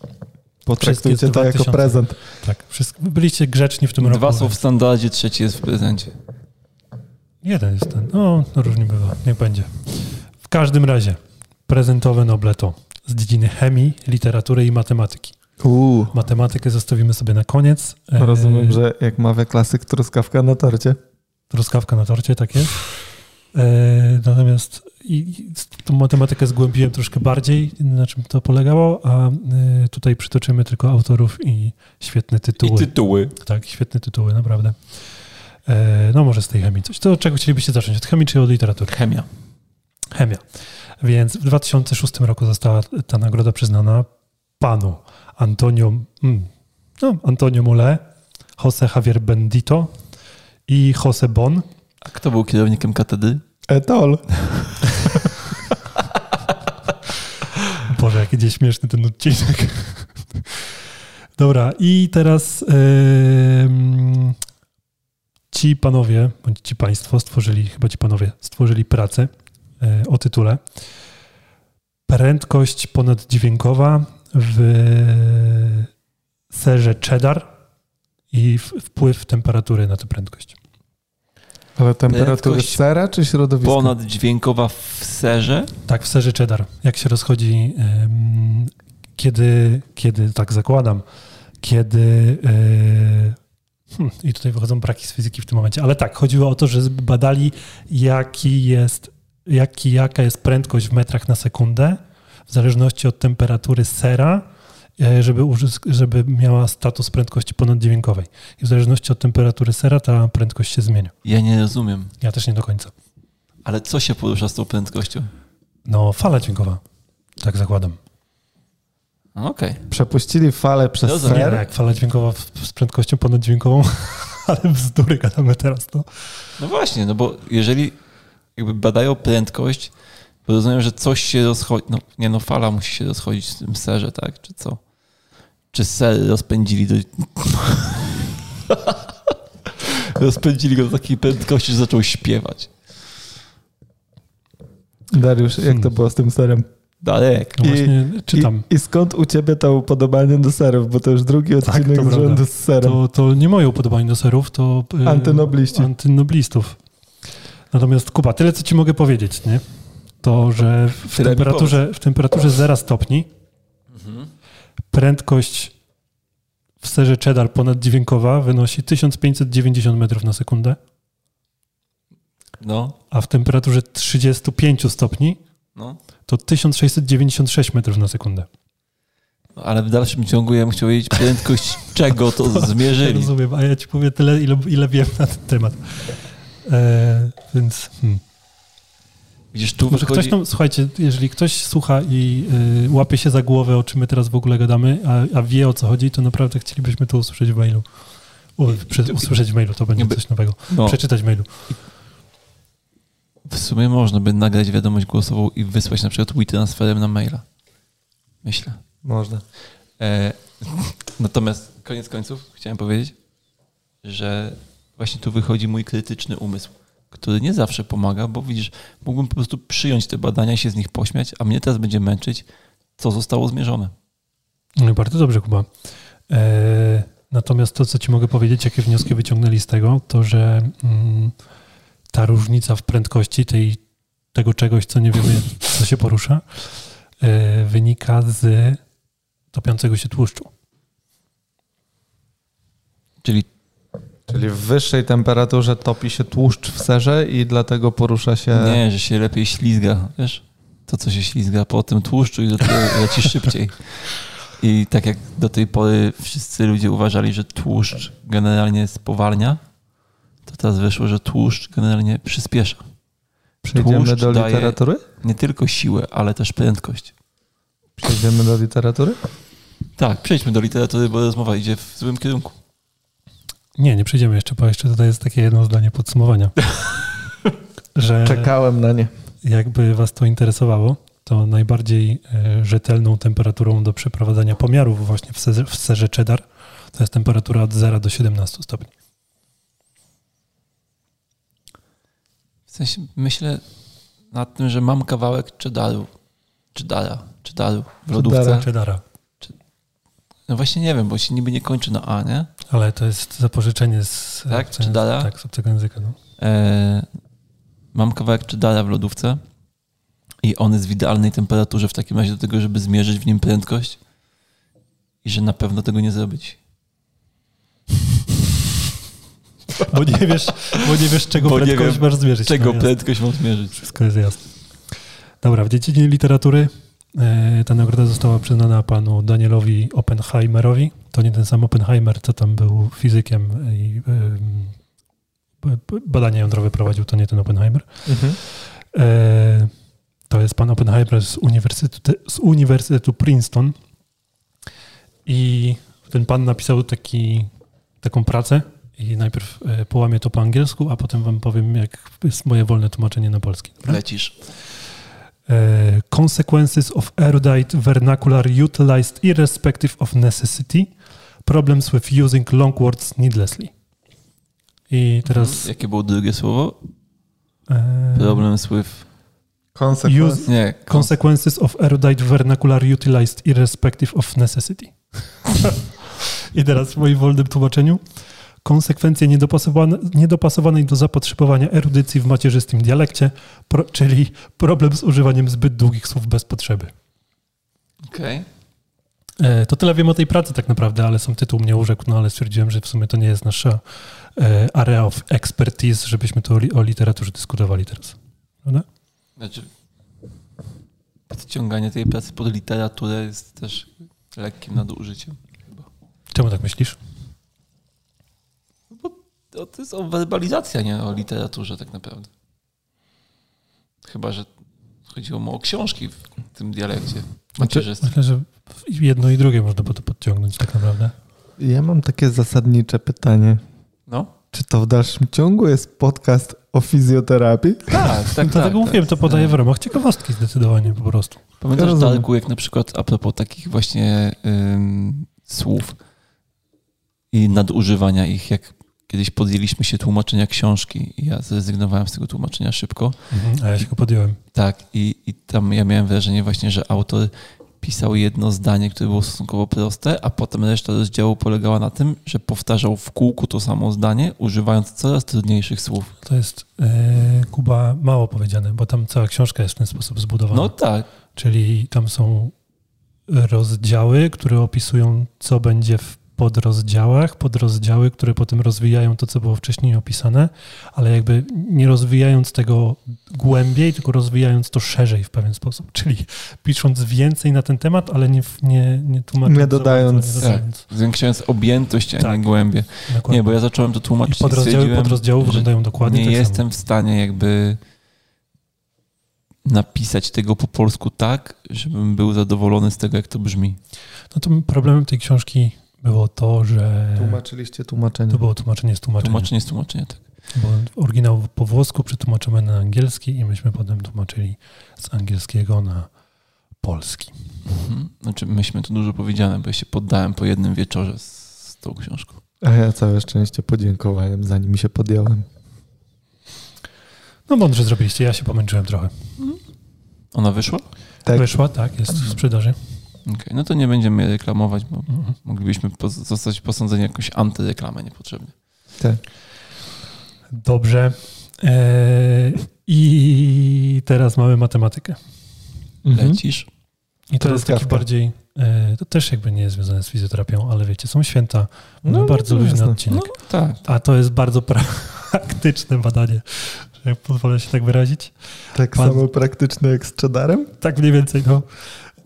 Potraktujcie to jako 2000. prezent. Tak, wszystko, byliście grzeczni w tym roku. Dwa są w standardzie, trzeci jest w prezencie. Jeden jest ten. No, no różnie bywa, niech będzie. W każdym razie, prezentowe noble to z dziedziny chemii, literatury i matematyki. Uuu. Matematykę zostawimy sobie na koniec. E, Rozumiem, że jak mawia klasyk, truskawka na torcie. Truskawka na torcie, tak jest. E, natomiast i, tą matematykę zgłębiłem troszkę bardziej, na czym to polegało, a e, tutaj przytoczymy tylko autorów i świetne tytuły. I tytuły. Tak, świetne tytuły, naprawdę. E, no może z tej chemii coś. To czego chcielibyście zacząć? Od chemii czy od literatury? Chemia. Chemia. Więc w 2006 roku została ta nagroda przyznana panu Antonio, mm, no, Antonio Mole, Jose Javier Bendito i Jose Bon. A kto był kierownikiem katedry? Etol. Boże, jaki śmieszny ten odcinek. Dobra, i teraz em, ci panowie, bądź ci państwo stworzyli, chyba ci panowie stworzyli pracę e, o tytule Prędkość ponaddźwiękowa w serze cheddar i wpływ temperatury na tę prędkość. Ale temperatury sera czy środowiska? Ponaddźwiękowa w serze. Tak, w serze cheddar. Jak się rozchodzi, kiedy, kiedy, tak zakładam, kiedy. e, hmm, I tutaj wychodzą braki z fizyki w tym momencie, ale tak, chodziło o to, że badali, jaki jest, jaki, jaka jest prędkość w metrach na sekundę, w zależności od temperatury sera, żeby, uzysk- żeby miała status prędkości ponaddźwiękowej. I w zależności od temperatury sera ta prędkość się zmienia. Ja nie rozumiem. Ja też nie do końca. Ale co się porusza z tą prędkością? No, fala dźwiękowa. Tak zakładam. No, Okej. Przepuścili falę przez Rozumiem. Nie, no ser. jak fala dźwiękowa w- z prędkością ponaddźwiękową, ale bzdury gadamy teraz, to. No właśnie, no bo jeżeli jakby badają prędkość, to rozumiem, że coś się rozchodzi. No nie no, fala musi się rozchodzić w tym serze, tak? Czy co? Czy ser rozpędzili do... rozpędzili go do takiej prędkości, że zaczął śpiewać. Dariusz, jak to było z tym serem? Darek. No I- właśnie czytam. I, I skąd u ciebie to upodobanie do serów? Bo to już drugi Tak, odcinek to z rzędu z serem. To, to nie moje upodobanie do serów, to e, Antynobliści. antynoblistów. Natomiast Kuba, tyle co ci mogę powiedzieć, nie? To, że w Tyle temperaturze, w temperaturze 0 stopni. Prędkość w serze cheddar ponaddźwiękowa wynosi 1590 metrów na sekundę, No, a w temperaturze 35 stopni no. to 1696 metrów na sekundę. No, Ale w dalszym ciągu ja bym chciał wiedzieć prędkość czego to zmierzyli. Rozumiem, a ja ci powiem tyle, ile, ile wiem na ten temat. E, więc hmm. Widzisz, tu może wychodzi... ktoś tam, słuchajcie, jeżeli ktoś słucha i y, łapie się za głowę, o czym my teraz w ogóle gadamy, a, a wie o co chodzi, to naprawdę chcielibyśmy to usłyszeć w mailu. U, prze, usłyszeć w mailu, to będzie coś nowego. No, Przeczytać w mailu. w sumie można by nagrać wiadomość głosową i wysłać na przykład WeTransferem na maila. Myślę. Można. E, natomiast koniec końców chciałem powiedzieć, że właśnie tu wychodzi mój krytyczny umysł, który nie zawsze pomaga, bo widzisz, mógłbym po prostu przyjąć te badania i się z nich pośmiać, a mnie teraz będzie męczyć, co zostało zmierzone. No bardzo dobrze, Kuba. E, natomiast to, co ci mogę powiedzieć, jakie wnioski wyciągnęli z tego, to że mm, ta różnica w prędkości tej, tego czegoś, co nie wiemy, co się porusza, e, wynika z topiącego się tłuszczu. Czyli Czyli w wyższej temperaturze topi się tłuszcz w serze i dlatego porusza się... nie, że się lepiej ślizga, wiesz? To, co się ślizga po tym tłuszczu i leci szybciej. I tak jak do tej pory wszyscy ludzie uważali, że tłuszcz generalnie spowalnia, to teraz wyszło, że tłuszcz generalnie przyspiesza. Przejdziemy tłuszcz do literatury? Nie tylko siłę, ale też prędkość. Przejdziemy do literatury? Tak, przejdźmy do literatury, bo rozmowa idzie w złym kierunku. Nie, nie przejdziemy jeszcze, bo jeszcze tutaj jest takie jedno zdanie podsumowania. że Czekałem na nie. jakby Was to interesowało, to najbardziej e, rzetelną temperaturą do przeprowadzania pomiarów właśnie w serze, w serze cheddar to jest temperatura od 0 do 17 stopni. W sensie myślę nad tym, że mam kawałek cheddaru, cheddara, cheddaru w lodówce. Cheddara. No właśnie nie wiem, bo się niby nie kończy na A, nie? Ale to jest zapożyczenie z, Tak? obcego- Cheddara? tak, z obcego języka. No. E, mam kawałek cheddara w lodówce i on jest w idealnej temperaturze w takim razie do tego, żeby zmierzyć w nim prędkość i że na pewno tego nie zrobić. Bo nie wiesz, bo nie wiesz czego Bo prędkość wiem, masz zmierzyć. Czego no, prędkość mam zmierzyć? Wszystko jest jasne. Dobra, w dziedzinie literatury ta nagroda została przyznana panu Danielowi Oppenheimerowi. To nie ten sam Oppenheimer, co tam był fizykiem i badania jądrowe prowadził, to nie ten Oppenheimer. E, To jest pan Oppenheimer z Uniwersytetu, z Uniwersytetu Princeton. I ten pan napisał taki, taką pracę i najpierw e, połamię to po angielsku, a potem wam powiem, jak jest moje wolne tłumaczenie na polski. dobra? Lecisz. E, Consequences of erudite vernacular utilized irrespective of necessity. Problems with using long words needlessly. I teraz... Jakie było drugie słowo? e, Problems with... Konsekwencje. Nie, kon- Consequences of erudite vernacular utilized irrespective of necessity. I teraz w moim wolnym tłumaczeniu. Konsekwencje niedopasowane, niedopasowanej do zapotrzebowania erudycji w macierzystym dialekcie, pro, czyli problem z używaniem zbyt długich słów bez potrzeby. Okej. E, To tyle wiem o tej pracy tak naprawdę, ale sam tytuł mnie urzekł, no ale stwierdziłem, że w sumie to nie jest nasza e, area of expertise, żebyśmy tu o literaturze dyskutowali teraz. Prawda? Znaczy, podciąganie tej pracy pod literaturę jest też lekkim nadużyciem. Chyba. Czemu tak myślisz? To, to jest o werbalizacja, nie o literaturze tak naprawdę. Chyba, że chodziło mu o książki w tym dialekcie macierzystym. Myślę, że jedno i drugie można by to podciągnąć tak naprawdę. Ja mam takie zasadnicze pytanie. No, Czy to w dalszym ciągu jest podcast o fizjoterapii? tak, tak, tak. Dlatego tak. mówiłem, to podaję w ramach ciekawostki zdecydowanie po prostu. Pamiętasz, Ja. Darku, jak na przykład a propos takich właśnie ym, słów i nadużywania ich, jak kiedyś podjęliśmy się tłumaczenia książki i ja zrezygnowałem z tego tłumaczenia szybko, A ja się go podjąłem. Tak, i, i tam ja miałem wrażenie właśnie, że autor pisał jedno zdanie, które było stosunkowo proste, a potem reszta rozdziału polegała na tym, że powtarzał w kółku to samo zdanie, używając coraz trudniejszych słów. To jest e, Kuba mało powiedziane, bo tam cała książka jest w ten sposób zbudowana. No tak, Czyli tam są rozdziały, które opisują, co będzie w podrozdziałach, podrozdziały, które potem rozwijają to, co było wcześniej opisane, ale jakby nie rozwijając tego głębiej, tylko rozwijając to szerzej w pewien sposób. Czyli pisząc więcej na ten temat, ale nie, nie, nie tłumacząc. Nie dodając. bardzo, nie dodając. zwiększając objętość, a Tak. nie głębie. Dokładnie. Nie, bo ja zacząłem to I tłumaczyć i podrozdziały stwierdziłem, podrozdziałów wyglądają dokładnie nie tak jestem samo. w stanie jakby napisać tego po polsku tak, żebym był zadowolony z tego, jak to brzmi. No to problemem tej książki było to, że Tłumaczyliście tłumaczenie. to było tłumaczenie z tłumaczenia. Tłumaczenie jest tłumaczenie, tak. Bo oryginał po włosku przetłumaczymy na angielski i myśmy potem tłumaczyli z angielskiego na polski. Mhm. Znaczy, myśmy to dużo powiedziane, bo ja się poddałem po jednym wieczorze z, z tą książką. A ja całe szczęście podziękowałem, zanim się podjąłem. No mądrze zrobiliście, ja się pomęczyłem trochę. Ona wyszła? Tak. Wyszła, tak, jest w sprzedaży. Okej, no to nie będziemy jej reklamować, bo Mhm. moglibyśmy zostać posądzeni jakąś antyreklamę niepotrzebnie. Tak. Dobrze. Eee, I teraz mamy matematykę. Mhm. Lecisz? I to jest taki bardziej, e, to też jakby nie jest związane z fizjoterapią, ale wiecie, są święta, no, No, bardzo no, luźny jasne. odcinek. No tak. A to jest bardzo praktyczne badanie, że jak pozwolę się tak wyrazić. Tak Pan- samo praktyczne jak z cheddarem? Tak mniej więcej, no.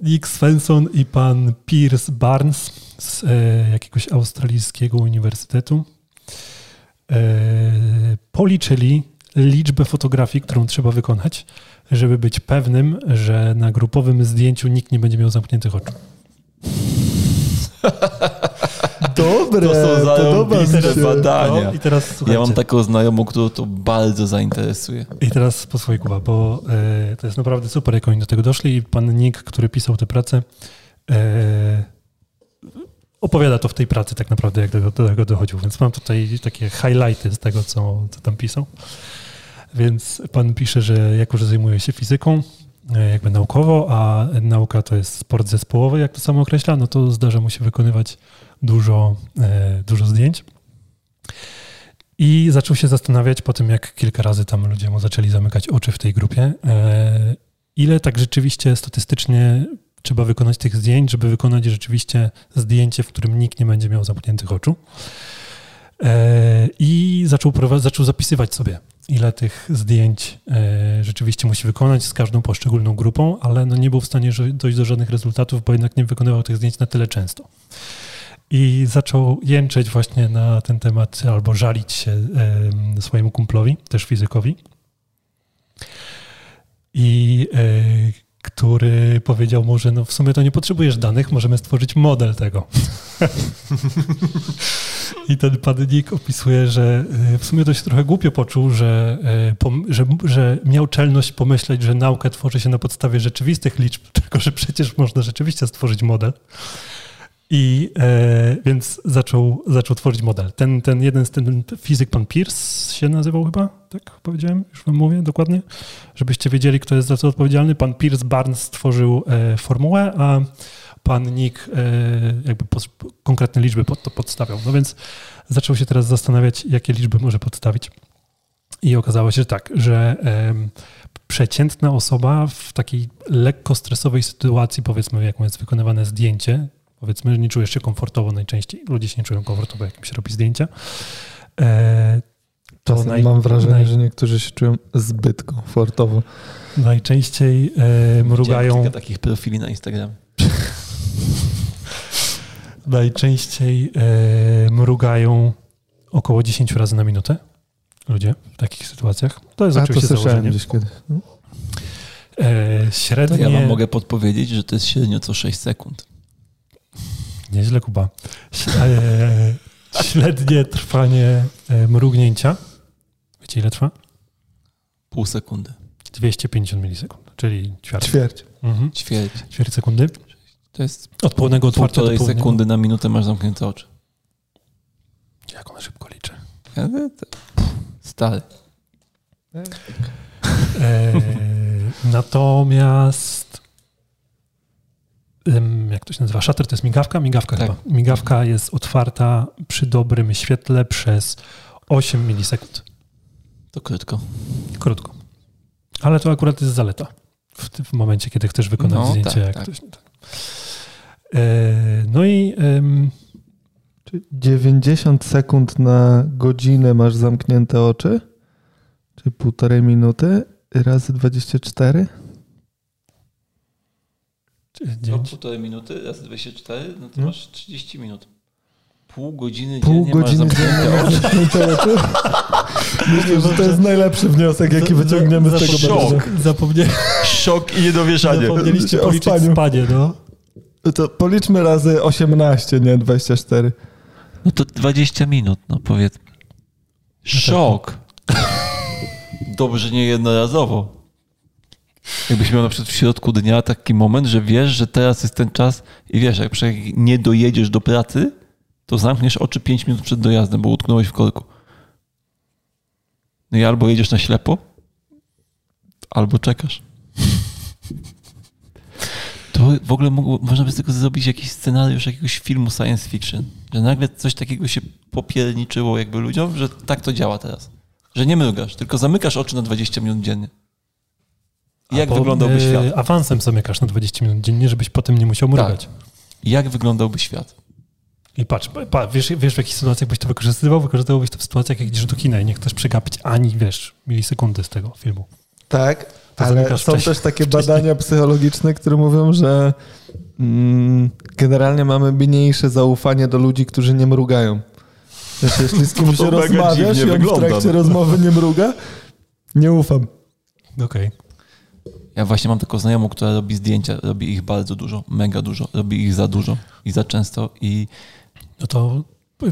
Nick Svensson i pan Pierce Barnes z e, jakiegoś australijskiego uniwersytetu e, policzyli liczbę fotografii, którą trzeba wykonać, żeby być pewnym, że na grupowym zdjęciu nikt nie będzie miał zamkniętych oczu. Dobre, To są się. badania. No, I teraz słuchajcie. Ja mam taką znajomą, którą to bardzo zainteresuje. I teraz po swojej Kuba, bo e, to jest naprawdę super, jak oni do tego doszli i pan Nick, który pisał tę pracę, e, opowiada to w tej pracy tak naprawdę, jak do, do tego dochodził. Więc mam tutaj takie highlighty z tego, co, co tam pisał. Więc pan pisze, że jako, że zajmuje się fizyką, e, jakby naukowo, a nauka to jest sport zespołowy, jak to samo określa, no to zdarza mu się wykonywać dużo, e, dużo zdjęć. I zaczął się zastanawiać po tym, jak kilka razy tam ludzie mu zaczęli zamykać oczy w tej grupie, e, ile tak rzeczywiście statystycznie trzeba wykonać tych zdjęć, żeby wykonać rzeczywiście zdjęcie, w którym nikt nie będzie miał zamkniętych oczu. E, I zaczął, zaczął zapisywać sobie, ile tych zdjęć rzeczywiście musi wykonać z każdą poszczególną grupą, ale no nie był w stanie dojść do żadnych rezultatów, bo jednak nie wykonywał tych zdjęć na tyle często. I zaczął jęczeć właśnie na ten temat, albo żalić się swojemu kumplowi, też fizykowi. I e, który powiedział mu, że no w sumie to nie potrzebujesz danych, możemy stworzyć model tego. I ten pan Nick opisuje, że e, w sumie to się trochę głupio poczuł, że, e, że, że miał czelność pomyśleć, że naukę tworzy się na podstawie rzeczywistych liczb, tylko że przecież można rzeczywiście stworzyć model. I e, więc zaczął, zaczął tworzyć model. Ten, ten jeden z ten fizyk, pan Pierce się nazywał chyba, tak powiedziałem, już wam mówię dokładnie, żebyście wiedzieli, kto jest za co odpowiedzialny. Pan Pierce Barnes stworzył e, formułę, a pan Nick e, jakby pos, konkretne liczby pod to podstawiał. No więc zaczął się teraz zastanawiać, jakie liczby może podstawić. I okazało się, że tak, że przeciętna osoba w takiej lekko stresowej sytuacji, powiedzmy, jaką jest wykonywane zdjęcie, powiedzmy, że nie czujesz się komfortowo najczęściej, ludzie się nie czują komfortowo, jak im się robi zdjęcia, e, to Czasem naj, mam wrażenie, naj, że niektórzy się czują zbyt komfortowo. najczęściej e, mrugają, kilka takich profili na Instagramie. najczęściej e, mrugają około 10 razy na minutę ludzie w takich sytuacjach. To jest A to oczywiście słyszałem założenie. gdzieś kiedyś. No. E, To średnie... ja wam mogę podpowiedzieć, że to jest średnio co 6 sekund. Nieźle, Kuba. Ś- E, średnie trwanie e, mrugnięcia. Wiecie, ile trwa? Pół sekundy. 250 milisekund, czyli ćwierć. Ćwierć. Mhm. Ćwierć. Ćwierć sekundy. To jest Od pełnego otwarcia do pełnego. sekundy na minutę masz zamknięte oczy. Jak ona szybko liczy. Ja, to- to- Stary. E, natomiast jak to się nazywa? Shutter to jest migawka? Migawka Tak. chyba. Migawka jest otwarta przy dobrym świetle przez 8 milisekund. To krótko. Krótko. Ale to akurat jest zaleta. W, w momencie, kiedy chcesz wykonać No, zdjęcie. tak, jak tak. Ktoś, tak. E, no i Czy 90 sekund na godzinę masz zamknięte oczy? Czy półtorej minuty razy 24? No, półtorej minuty, raz 24, no to No. masz 30 minut. Pół godziny Pół dziennie masz godziny masz oczy. zamknięte oczy? Myślę, że to jest najlepszy wniosek, jaki wyciągniemy z tego szok. badania. Zapomnie, Szok i niedowierzanie. zapomnieliście O policzyć spaniu. spanie, no. To policzmy razy 18, nie 24. No to 20 minut, no powiedzmy. Szok. Dobrze, nie jednorazowo. Jakbyś miał na przykład w środku dnia taki moment, że wiesz, że teraz jest ten czas i wiesz, jak nie dojedziesz do pracy, to zamkniesz oczy 5 minut przed dojazdem, bo utknąłeś w korku. No i albo jedziesz na ślepo, albo czekasz. To w ogóle mogło, można by z tego zrobić jakiś scenariusz jakiegoś filmu science fiction, że nagle coś takiego się popierniczyło jakby ludziom, że tak to działa teraz. Że nie mrugasz, tylko zamykasz oczy na 20 minut dziennie. Jak Albo, wyglądałby e, świat? Awansem zamykasz na 20 minut dziennie, żebyś potem nie musiał mrugać. Jak wyglądałby świat? I patrz, pa, wiesz, wiesz w jakich sytuacjach byś to wykorzystywał? Wykorzystywałbyś to w sytuacjach, jak idziesz do kina i nie chcesz przegapić ani, wiesz, milisekundy z tego filmu. Tak, To ale są wcześniej- też takie badania psychologiczne, które mówią, że mm, generalnie mamy mniejsze zaufanie do ludzi, którzy nie mrugają. Wiesz, jeśli z kimś rozmawiasz i on w trakcie no. rozmowy nie mruga, nie ufam. Okej. Ja właśnie mam taką znajomą, która robi zdjęcia, robi ich bardzo dużo, mega dużo, robi ich za dużo i za często i No to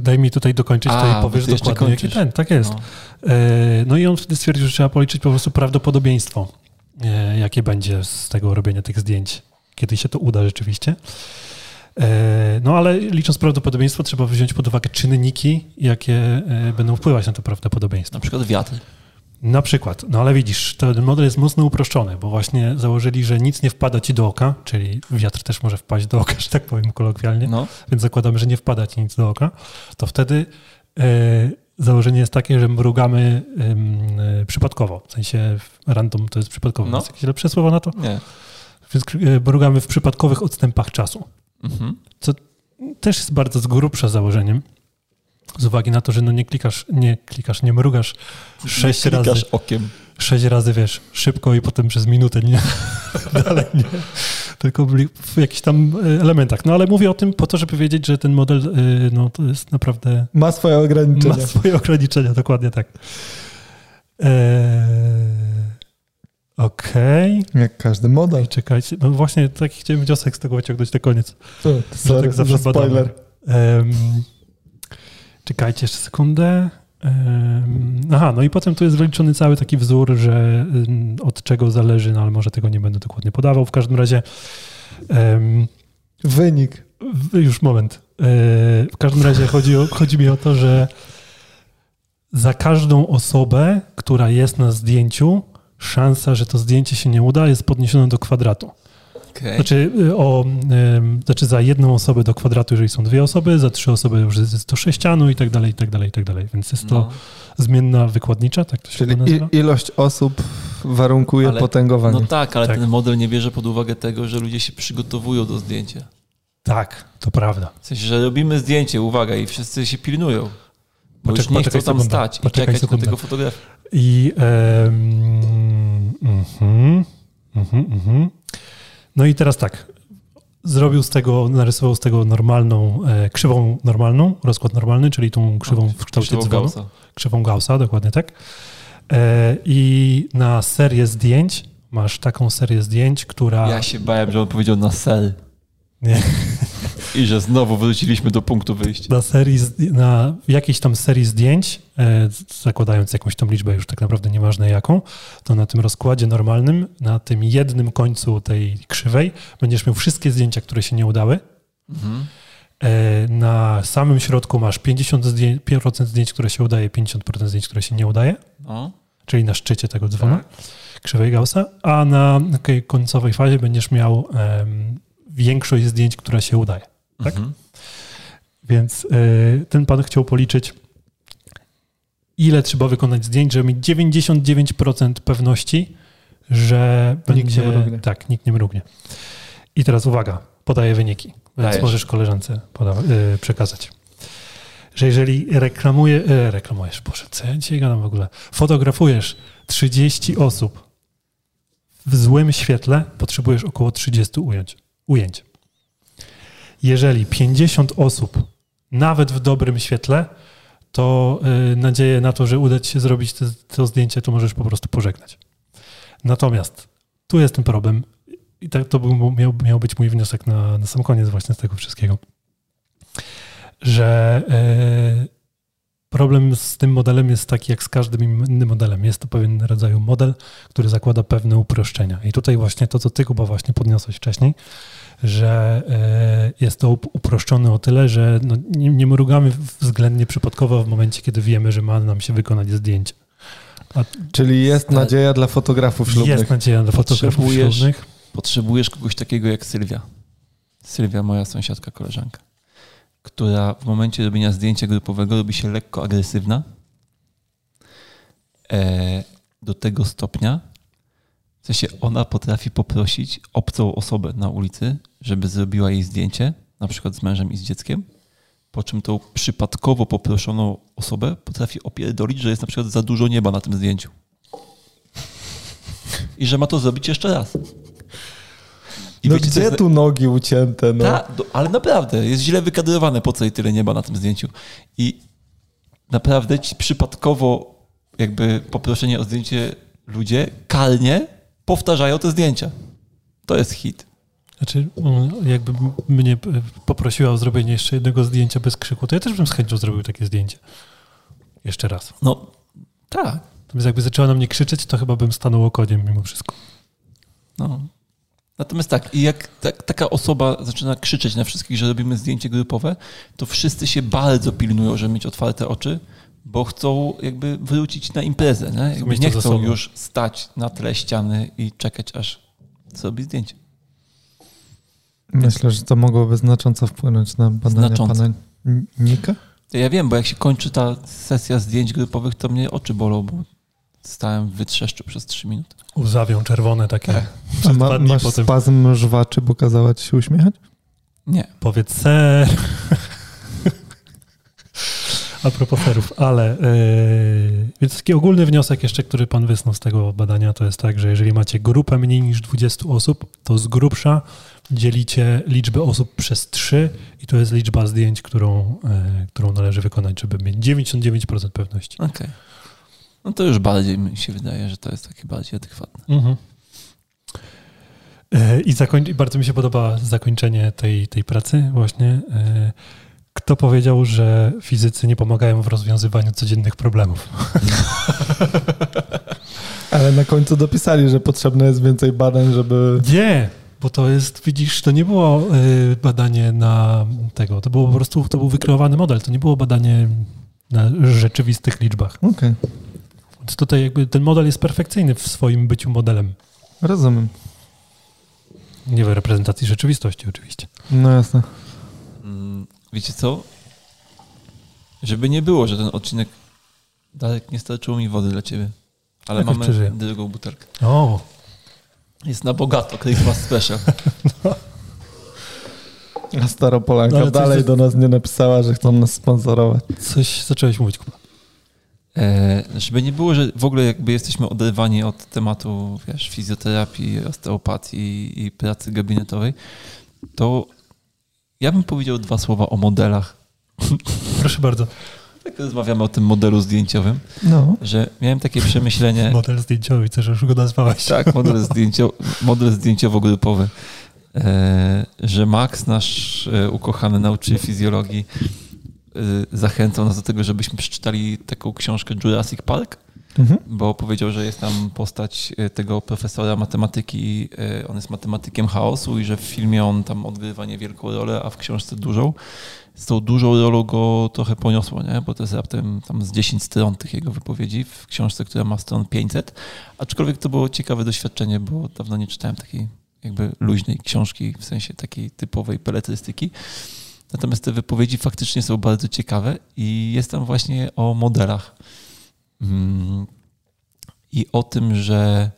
daj mi tutaj dokończyć A, i powiesz dokładnie, jaki ten. Tak jest. no, E, No i on wtedy stwierdził, że trzeba policzyć po prostu prawdopodobieństwo, e, jakie będzie z tego robienia tych zdjęć, kiedy się to uda rzeczywiście. E, No ale licząc prawdopodobieństwo, trzeba wziąć pod uwagę czynniki, jakie będą wpływać na to prawdopodobieństwo. na przykład wiatr. Na przykład, no ale widzisz, ten model jest mocno uproszczony, bo właśnie założyli, że nic nie wpada ci do oka, czyli wiatr też może wpaść do oka, że tak powiem kolokwialnie, No, więc zakładamy, że nie wpada ci nic do oka, to wtedy e, założenie jest takie, że mrugamy e, przypadkowo, w sensie random to jest przypadkowo. No. Jest jakieś lepsze słowo na to? nie. Więc e, mrugamy w przypadkowych odstępach czasu. Mhm. Też jest bardzo z grubsza założeniem, z uwagi na to, że no nie klikasz, nie klikasz, nie mrugasz sześć razy Klikasz okiem. sześć razy, wiesz, szybko i potem przez minutę, nie? Dalej nie. Tylko w jakichś tam e, elementach. No ale mówię o tym po to, żeby wiedzieć, że ten model, e, no to jest naprawdę, Ma swoje ograniczenia. ma swoje ograniczenia, dokładnie tak. Eee, Okej. Jak każdy model. Czekajcie, no właśnie taki chciałem wniosek z tego wyciągnąć na koniec. To, Że sorry, tak zawsze za badamy. spoiler. Czekajcie jeszcze sekundę. Aha, no i potem tu jest wyliczony cały taki wzór, że od czego zależy, no ale może tego nie będę dokładnie podawał. W każdym razie em, Wynik. już moment. E, W każdym razie chodzi, o, chodzi mi o to, że za każdą osobę, która jest na zdjęciu, szansa, że to zdjęcie się nie uda, jest podniesiona do kwadratu. Okej. Znaczy, y, o, znaczy za jedną osobę do kwadratu, jeżeli są dwie osoby, za trzy osoby już jest to sześcianu i tak dalej, i tak dalej, i tak dalej. Więc jest to No. zmienna wykładnicza, tak to się Czyli nazywa? ilość osób warunkuje Ale- potęgowanie. No tak, ale Tak. ten model nie bierze pod uwagę tego, że ludzie się przygotowują do zdjęcia. Tak, to prawda. W sensie, że robimy zdjęcie, uwaga, i wszyscy się pilnują. Bo Poczek- już nie chcą tam stać i czekać sekundę. na tego fotografa. I em, mhm, mhm, mhm. No i teraz tak. Zrobił z tego, narysował z tego normalną, e, krzywą normalną, rozkład normalny, czyli tą krzywą w kształcie Krzywą dzwonu. Gaussa. krzywą Gaussa, dokładnie tak. E, I na serię zdjęć masz taką serię zdjęć, która. Ja się bałem, że on powiedział na sel. Nie. I że znowu wróciliśmy do punktu wyjścia. Na, serii, na jakiejś tam serii zdjęć, e, zakładając jakąś tą liczbę, już tak naprawdę nieważne jaką, to na tym rozkładzie normalnym, na tym jednym końcu tej krzywej, będziesz miał wszystkie zdjęcia, które się nie udały. Mhm. E, Na samym środku masz 50% zdjęć, 5% zdjęć, które się udaje, 50% zdjęć, które się nie udaje. No. czyli na szczycie tego dzwona, Tak. krzywej Gaussa, a na takiej końcowej fazie będziesz miał em, większość zdjęć, które się udaje. Tak? Mhm. Więc e, ten pan chciał policzyć, ile trzeba wykonać zdjęć, żeby mieć 99% pewności, że Nikt będzie... nie mrugnie. Tak, nikt nie mrugnie. I teraz uwaga, podaję wyniki, więc Dajesz. możesz koleżance e, przekazać. Że jeżeli reklamuje, e, reklamujesz, Boże, co ja dzisiaj gadam w ogóle, fotografujesz 30 osób w złym świetle, potrzebujesz około 30 ujęć. Ujęć. Jeżeli 50 osób, nawet w dobrym świetle, to y, nadzieję na to, że uda ci się zrobić te, to zdjęcie, to możesz po prostu pożegnać. Natomiast tu jest ten problem i tak to był, miał, miał być mój wniosek na, na sam koniec właśnie z tego wszystkiego, że y, problem z tym modelem jest taki jak z każdym innym modelem. Jest to pewien rodzaj model, który zakłada pewne uproszczenia. I tutaj właśnie to, co ty, Kuba, właśnie podniosłeś wcześniej, że e, jest to up- uproszczone o tyle, że no nie, nie mrugamy względnie przypadkowo w momencie, kiedy wiemy, że ma nam się wykonać zdjęcie. A Czyli jest nadzieja dla fotografów ślubnych. jest nadzieja dla fotografów Potrzebujesz- ślubnych. Potrzebujesz kogoś takiego jak Sylwia. Sylwia, moja sąsiadka, koleżanka, która w momencie robienia zdjęcia grupowego robi się lekko agresywna. E, do tego stopnia, W sensie ona potrafi poprosić obcą osobę na ulicy, żeby zrobiła jej zdjęcie, na przykład z mężem i z dzieckiem, po czym tą przypadkowo poproszoną osobę potrafi opierdolić, że jest na przykład za dużo nieba na tym zdjęciu. I że ma to zrobić jeszcze raz. I no wiecie, gdzie jest... tu nogi ucięte? No? Ta, ale naprawdę, jest źle wykadrowane, po co jej tyle nieba na tym zdjęciu. I naprawdę ci przypadkowo jakby poproszenie o zdjęcie ludzie kalnie powtarzają te zdjęcia. To jest hit. Znaczy, mm, jakby mnie poprosiła o zrobienie jeszcze jednego zdjęcia bez krzyku, to ja też bym z chęcią zrobił takie zdjęcie. Jeszcze raz. No, tak. Natomiast jakby zaczęła na mnie krzyczeć, to chyba bym stanął okoniem mimo wszystko. No. Natomiast tak, i jak tak, taka osoba zaczyna krzyczeć na wszystkich, że robimy zdjęcie grupowe, to wszyscy się bardzo pilnują, żeby mieć otwarte oczy, bo chcą jakby wrócić na imprezę. Nie, nie chcą już stać na tle ściany i czekać, aż zrobi zdjęcie. Myślę, że to mogłoby znacząco wpłynąć na badania znacząco. pana Nika? Ja wiem, bo jak się kończy ta sesja zdjęć grupowych, to mnie oczy bolą, bo stałem w wytrzeszczu przez trzy minuty. Łzawią czerwone takie. Tak. A ma, masz potem... spazm żwaczy, bo kazała ci się uśmiechać? Nie. Powiedz ser. A propos serów, ale yy, więc taki ogólny wniosek jeszcze, który pan wysnuł z tego badania, to jest tak, że jeżeli macie grupę mniej niż 20 osób, to z grubsza dzielicie liczbę osób przez 3 i to jest liczba zdjęć, którą, yy, którą należy wykonać, żeby mieć 99% pewności. Okej. Okay. No to już bardziej mi się wydaje, że to jest takie bardziej adekwatne. Mhm. Yy, I, zakoń- I bardzo mi się podoba zakończenie tej, tej pracy właśnie. Kto powiedział, że fizycy nie pomagają w rozwiązywaniu codziennych problemów? Ale na końcu dopisali, że potrzebne jest więcej badań, żeby. Nie, bo to jest, widzisz, to nie było y, badanie na tego, to było po prostu, to był wykreowany model, to nie było badanie na rzeczywistych liczbach. Okej. Okay. Tutaj jakby ten model jest perfekcyjny w swoim byciu modelem. Rozumiem. Nie w reprezentacji rzeczywistości oczywiście. No jasne. Wiecie co? Żeby nie było, że ten odcinek Darek nie starczyło mi wody dla ciebie. Ale mamy przeżyję. drugą butelkę. O! Jest na bogato, Christmas Special. no. A Staropolanka no, dalej do nas nie napisała, że chcą nas sponsorować. Coś zacząłeś mówić, Kuba. E, żeby nie było, że w ogóle jakby jesteśmy oderwani od tematu, wiesz, fizjoterapii, osteopatii i pracy gabinetowej, to ja bym powiedział dwa słowa o modelach. Proszę bardzo. Tak rozmawiamy o tym modelu zdjęciowym, no. że miałem takie przemyślenie. Model zdjęciowy, co już go nazwałeś. Tak, model, zdjęcio, model zdjęciowo-grupowy. E, że Max, nasz e, ukochany nauczyciel fizjologii, zachęcał nas do tego, żebyśmy przeczytali taką książkę Jurassic Park mhm. bo powiedział, że jest tam postać e, tego profesora matematyki, e, on jest matematykiem chaosu i że w filmie on tam odgrywa niewielką rolę, a w książce dużą. Z tą dużą rolą go trochę poniosło, nie? bo to jest raptem tam z 10 stron tych jego wypowiedzi w książce, która ma stron 500. Aczkolwiek to było ciekawe doświadczenie, bo dawno nie czytałem takiej jakby luźnej książki, w sensie takiej typowej peletrystyki. Natomiast te wypowiedzi faktycznie są bardzo ciekawe i jest tam właśnie o modelach Mm. I o tym, że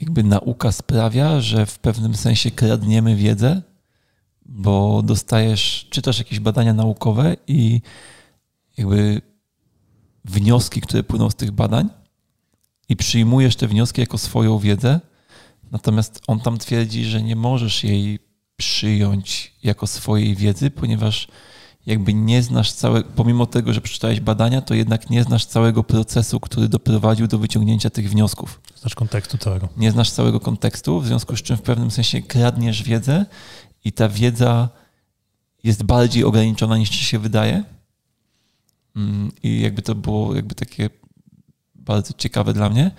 jakby nauka sprawia, że w pewnym sensie kradniemy wiedzę, bo dostajesz, czytasz jakieś badania naukowe i jakby wnioski, które płyną z tych badań i przyjmujesz te wnioski jako swoją wiedzę, natomiast on tam twierdzi, że nie możesz jej przyjąć jako swojej wiedzy, ponieważ jakby nie znasz całego, pomimo tego, że przeczytałeś badania, to jednak nie znasz całego procesu, który doprowadził do wyciągnięcia tych wniosków. Znasz kontekstu całego. Nie znasz całego kontekstu, w związku z czym w pewnym sensie kradniesz wiedzę i ta wiedza jest bardziej ograniczona niż ci się wydaje. Mm, I jakby to było jakby takie bardzo ciekawe dla mnie.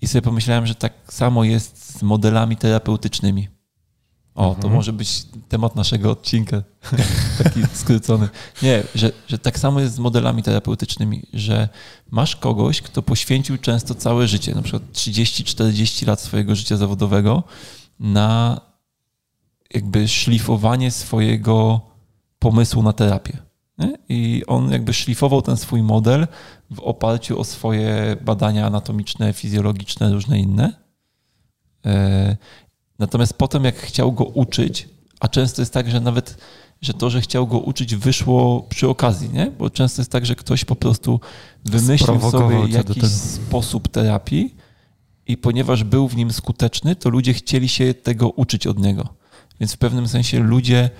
I sobie pomyślałem, że tak samo jest z modelami terapeutycznymi. O, to mhm. może być temat naszego odcinka, taki skrócony. Nie, że, że tak samo jest z modelami terapeutycznymi, że masz kogoś, kto poświęcił często całe życie, na przykład 30-40 lat swojego życia zawodowego na jakby szlifowanie swojego pomysłu na terapię. Nie? I on jakby szlifował ten swój model w oparciu o swoje badania anatomiczne, fizjologiczne, różne inne E, natomiast potem, jak chciał go uczyć, a często jest tak, że nawet że to, że chciał go uczyć, wyszło przy okazji, nie? Bo często jest tak, że ktoś po prostu wymyślił sobie jakiś sposób terapii i ponieważ był w nim skuteczny, to ludzie chcieli się tego uczyć od niego. Więc w pewnym sensie ludzie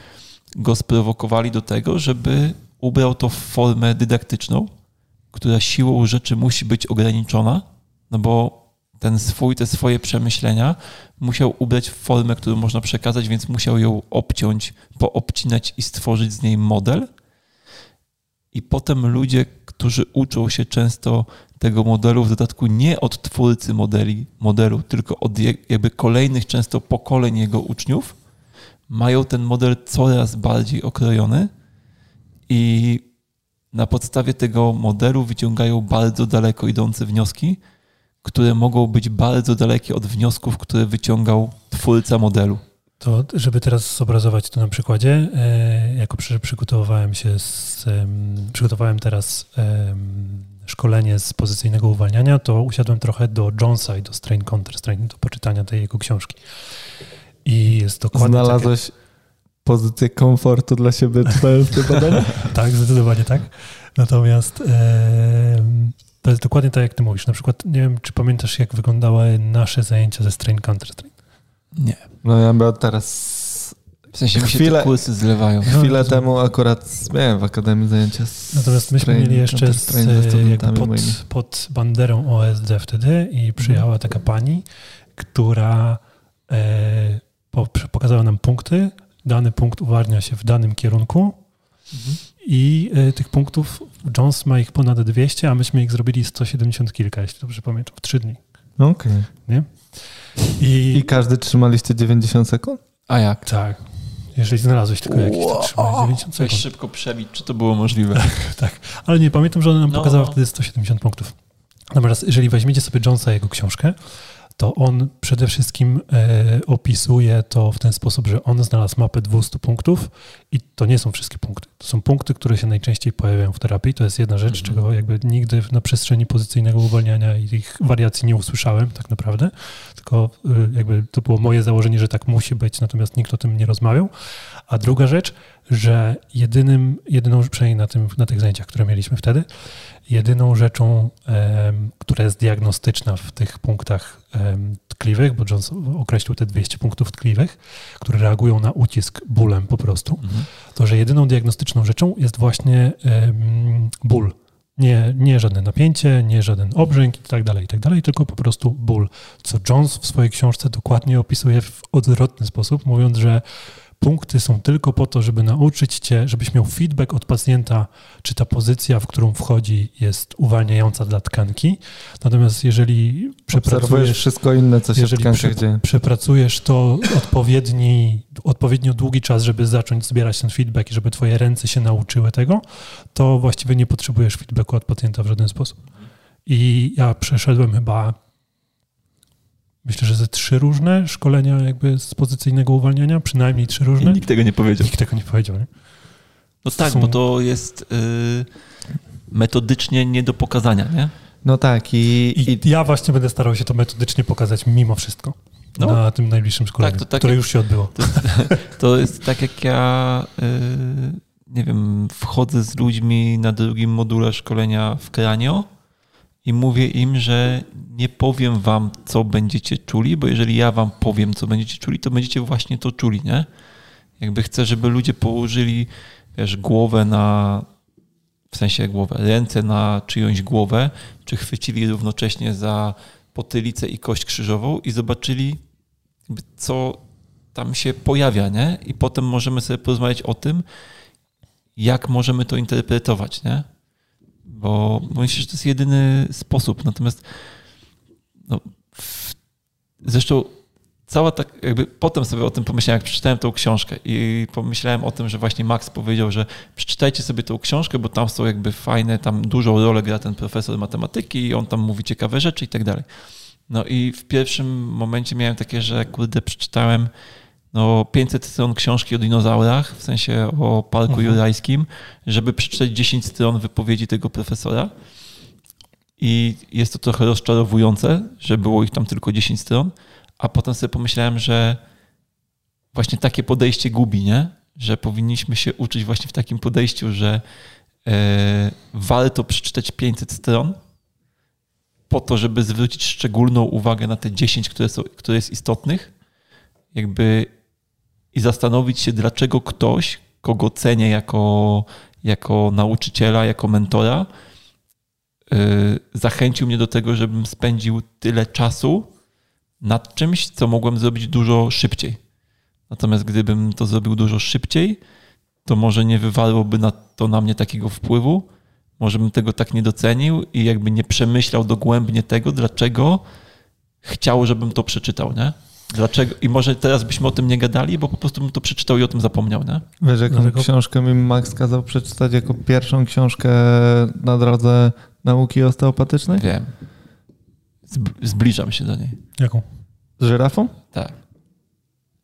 go sprowokowali do tego, żeby ubrał to w formę dydaktyczną, która siłą rzeczy musi być ograniczona, no bo ten swój, te swoje przemyślenia musiał ubrać w formę, którą można przekazać, więc musiał ją obciąć, poobcinać i stworzyć z niej model. I potem ludzie, którzy uczą się często tego modelu, w dodatku nie od twórcy modeli, modelu, tylko od jakby kolejnych często pokoleń jego uczniów, mają ten model coraz bardziej okrojony i na podstawie tego modelu wyciągają bardzo daleko idące wnioski, które mogą być bardzo dalekie od wniosków, które wyciągał twórca modelu. To, żeby teraz zobrazować to na przykładzie, e, jako przygotowywałem się z, przygotowałem teraz szkolenie z pozycyjnego uwalniania, to usiadłem trochę do Jonesa i do Strain Counter Strain, do poczytania tej jego książki. I jest dokładnie Znalazłeś takie... pozycję komfortu dla siebie czytając te badania? tak, zdecydowanie tak. Natomiast e, to jest dokładnie tak, jak ty mówisz. Na przykład, nie wiem, czy pamiętasz, jak wyglądały nasze zajęcia ze Strain Counter Strain? Nie. No ja bym teraz w sensie mi się chwilę, te kursy zlewają. Chwilę no, temu akurat miałem w Akademii zajęcia z Natomiast myśmy mieli jeszcze z, pod, pod banderą OSD wtedy i przyjechała mhm. taka pani, która e, po, pokazała nam punkty. Dany punkt uwarnia się w danym kierunku mhm. i e, tych punktów Jones ma ich ponad 200, a myśmy ich zrobili 170 kilka, jeśli dobrze pamiętam, w 3 dni. Okej. Okay. Nie? I, I każdy trzymaliście 90 sekund? A jak? Tak. Jeżeli znalazłeś tylko jakieś, to trzymałeś 90 sekund. szybko przebić, czy to było możliwe. tak, tak. Ale nie, pamiętam, że ona nam no. pokazała wtedy 170 punktów. Natomiast jeżeli weźmiecie sobie Jonesa jego książkę, to on przede wszystkim e, opisuje to w ten sposób, że on znalazł mapę 200 punktów i to nie są wszystkie punkty. To są punkty, które się najczęściej pojawiają w terapii. To jest jedna rzecz, mhm. czego jakby nigdy na przestrzeni pozycyjnego uwalniania i ich wariacji nie usłyszałem tak naprawdę, tylko y, jakby to było moje założenie, że tak musi być, natomiast nikt o tym nie rozmawiał. A druga rzecz, że jedynym, jedyną, przynajmniej na, tym, na tych zajęciach, które mieliśmy wtedy, jedyną rzeczą, która jest diagnostyczna w tych punktach tkliwych, bo Jones określił te 200 punktów tkliwych, które reagują na ucisk bólem po prostu, mhm. to że jedyną diagnostyczną rzeczą jest właśnie ból. Nie, nie żadne napięcie, nie żaden obrzęk i tak dalej, i tak dalej, tylko po prostu ból. Co Jones w swojej książce dokładnie opisuje w odwrotny sposób, mówiąc, że punkty są tylko po to, żeby nauczyć cię, żebyś miał feedback od pacjenta, czy ta pozycja, w którą wchodzi, jest uwalniająca dla tkanki. Natomiast jeżeli przepracujesz wszystko inne, co się w tkankach dzieje. Przepracujesz to odpowiedni, odpowiednio długi czas, żeby zacząć zbierać ten feedback i żeby twoje ręce się nauczyły tego, to właściwie nie potrzebujesz feedbacku od pacjenta w żaden sposób. I ja przeszedłem chyba myślę, że ze trzy różne szkolenia jakby z pozycyjnego uwalniania, przynajmniej trzy różne. I nikt tego nie powiedział. Nikt tego nie powiedział, nie? No tak, Są... bo to jest yy, metodycznie nie do pokazania, nie? No tak i, I, ja właśnie będę starał się to metodycznie pokazać mimo wszystko. No. Na tym najbliższym szkoleniu, tak, tak które jak, już się odbyło. To, to, jest tak jak ja, yy, nie wiem, wchodzę z ludźmi na drugim module szkolenia w Kranio i mówię im, że nie powiem wam, co będziecie czuli, bo jeżeli ja wam powiem, co będziecie czuli, to będziecie właśnie to czuli, nie? Jakby chcę, żeby ludzie położyli, wiesz, głowę na, w sensie głowę, ręce na czyjąś głowę, czy chwycili równocześnie za potylicę i kość krzyżową i zobaczyli, co tam się pojawia, nie? I potem możemy sobie porozmawiać o tym, jak możemy to interpretować, nie? Bo myślę, że to jest jedyny sposób. Natomiast no, w, zresztą cała tak, jakby potem sobie o tym pomyślałem, jak przeczytałem tą książkę i pomyślałem o tym, że właśnie Max powiedział, że przeczytajcie sobie tą książkę, bo tam są jakby fajne, tam dużą rolę gra ten profesor matematyki i on tam mówi ciekawe rzeczy i tak dalej. No i w pierwszym momencie miałem takie, że kurde, przeczytałem no 500 stron książki o dinozaurach, w sensie o parku mhm. jurajskim, żeby przeczytać 10 stron wypowiedzi tego profesora. I jest to trochę rozczarowujące, że było ich tam tylko 10 stron, a potem sobie pomyślałem, że właśnie takie podejście gubi, nie? Że powinniśmy się uczyć właśnie w takim podejściu, że e, warto przeczytać 500 stron po to, żeby zwrócić szczególną uwagę na te 10, które, są, które jest istotnych, jakby i zastanowić się, dlaczego ktoś, kogo cenię jako, jako nauczyciela, jako mentora, yy, zachęcił mnie do tego, żebym spędził tyle czasu nad czymś, co mogłem zrobić dużo szybciej. Natomiast gdybym to zrobił dużo szybciej, to może nie wywarłoby na to na mnie takiego wpływu, może bym tego tak nie docenił i jakby nie przemyślał dogłębnie tego, dlaczego chciał, żebym to przeczytał, nie? Dlaczego? I może teraz byśmy o tym nie gadali, bo po prostu bym to przeczytał i o tym zapomniał, nie? Wiesz, jaką Dlatego... książkę mi Max kazał przeczytać jako pierwszą książkę na drodze nauki osteopatycznej? Wiem. Zbliżam się do niej. Jaką? Z żyrafą? Tak.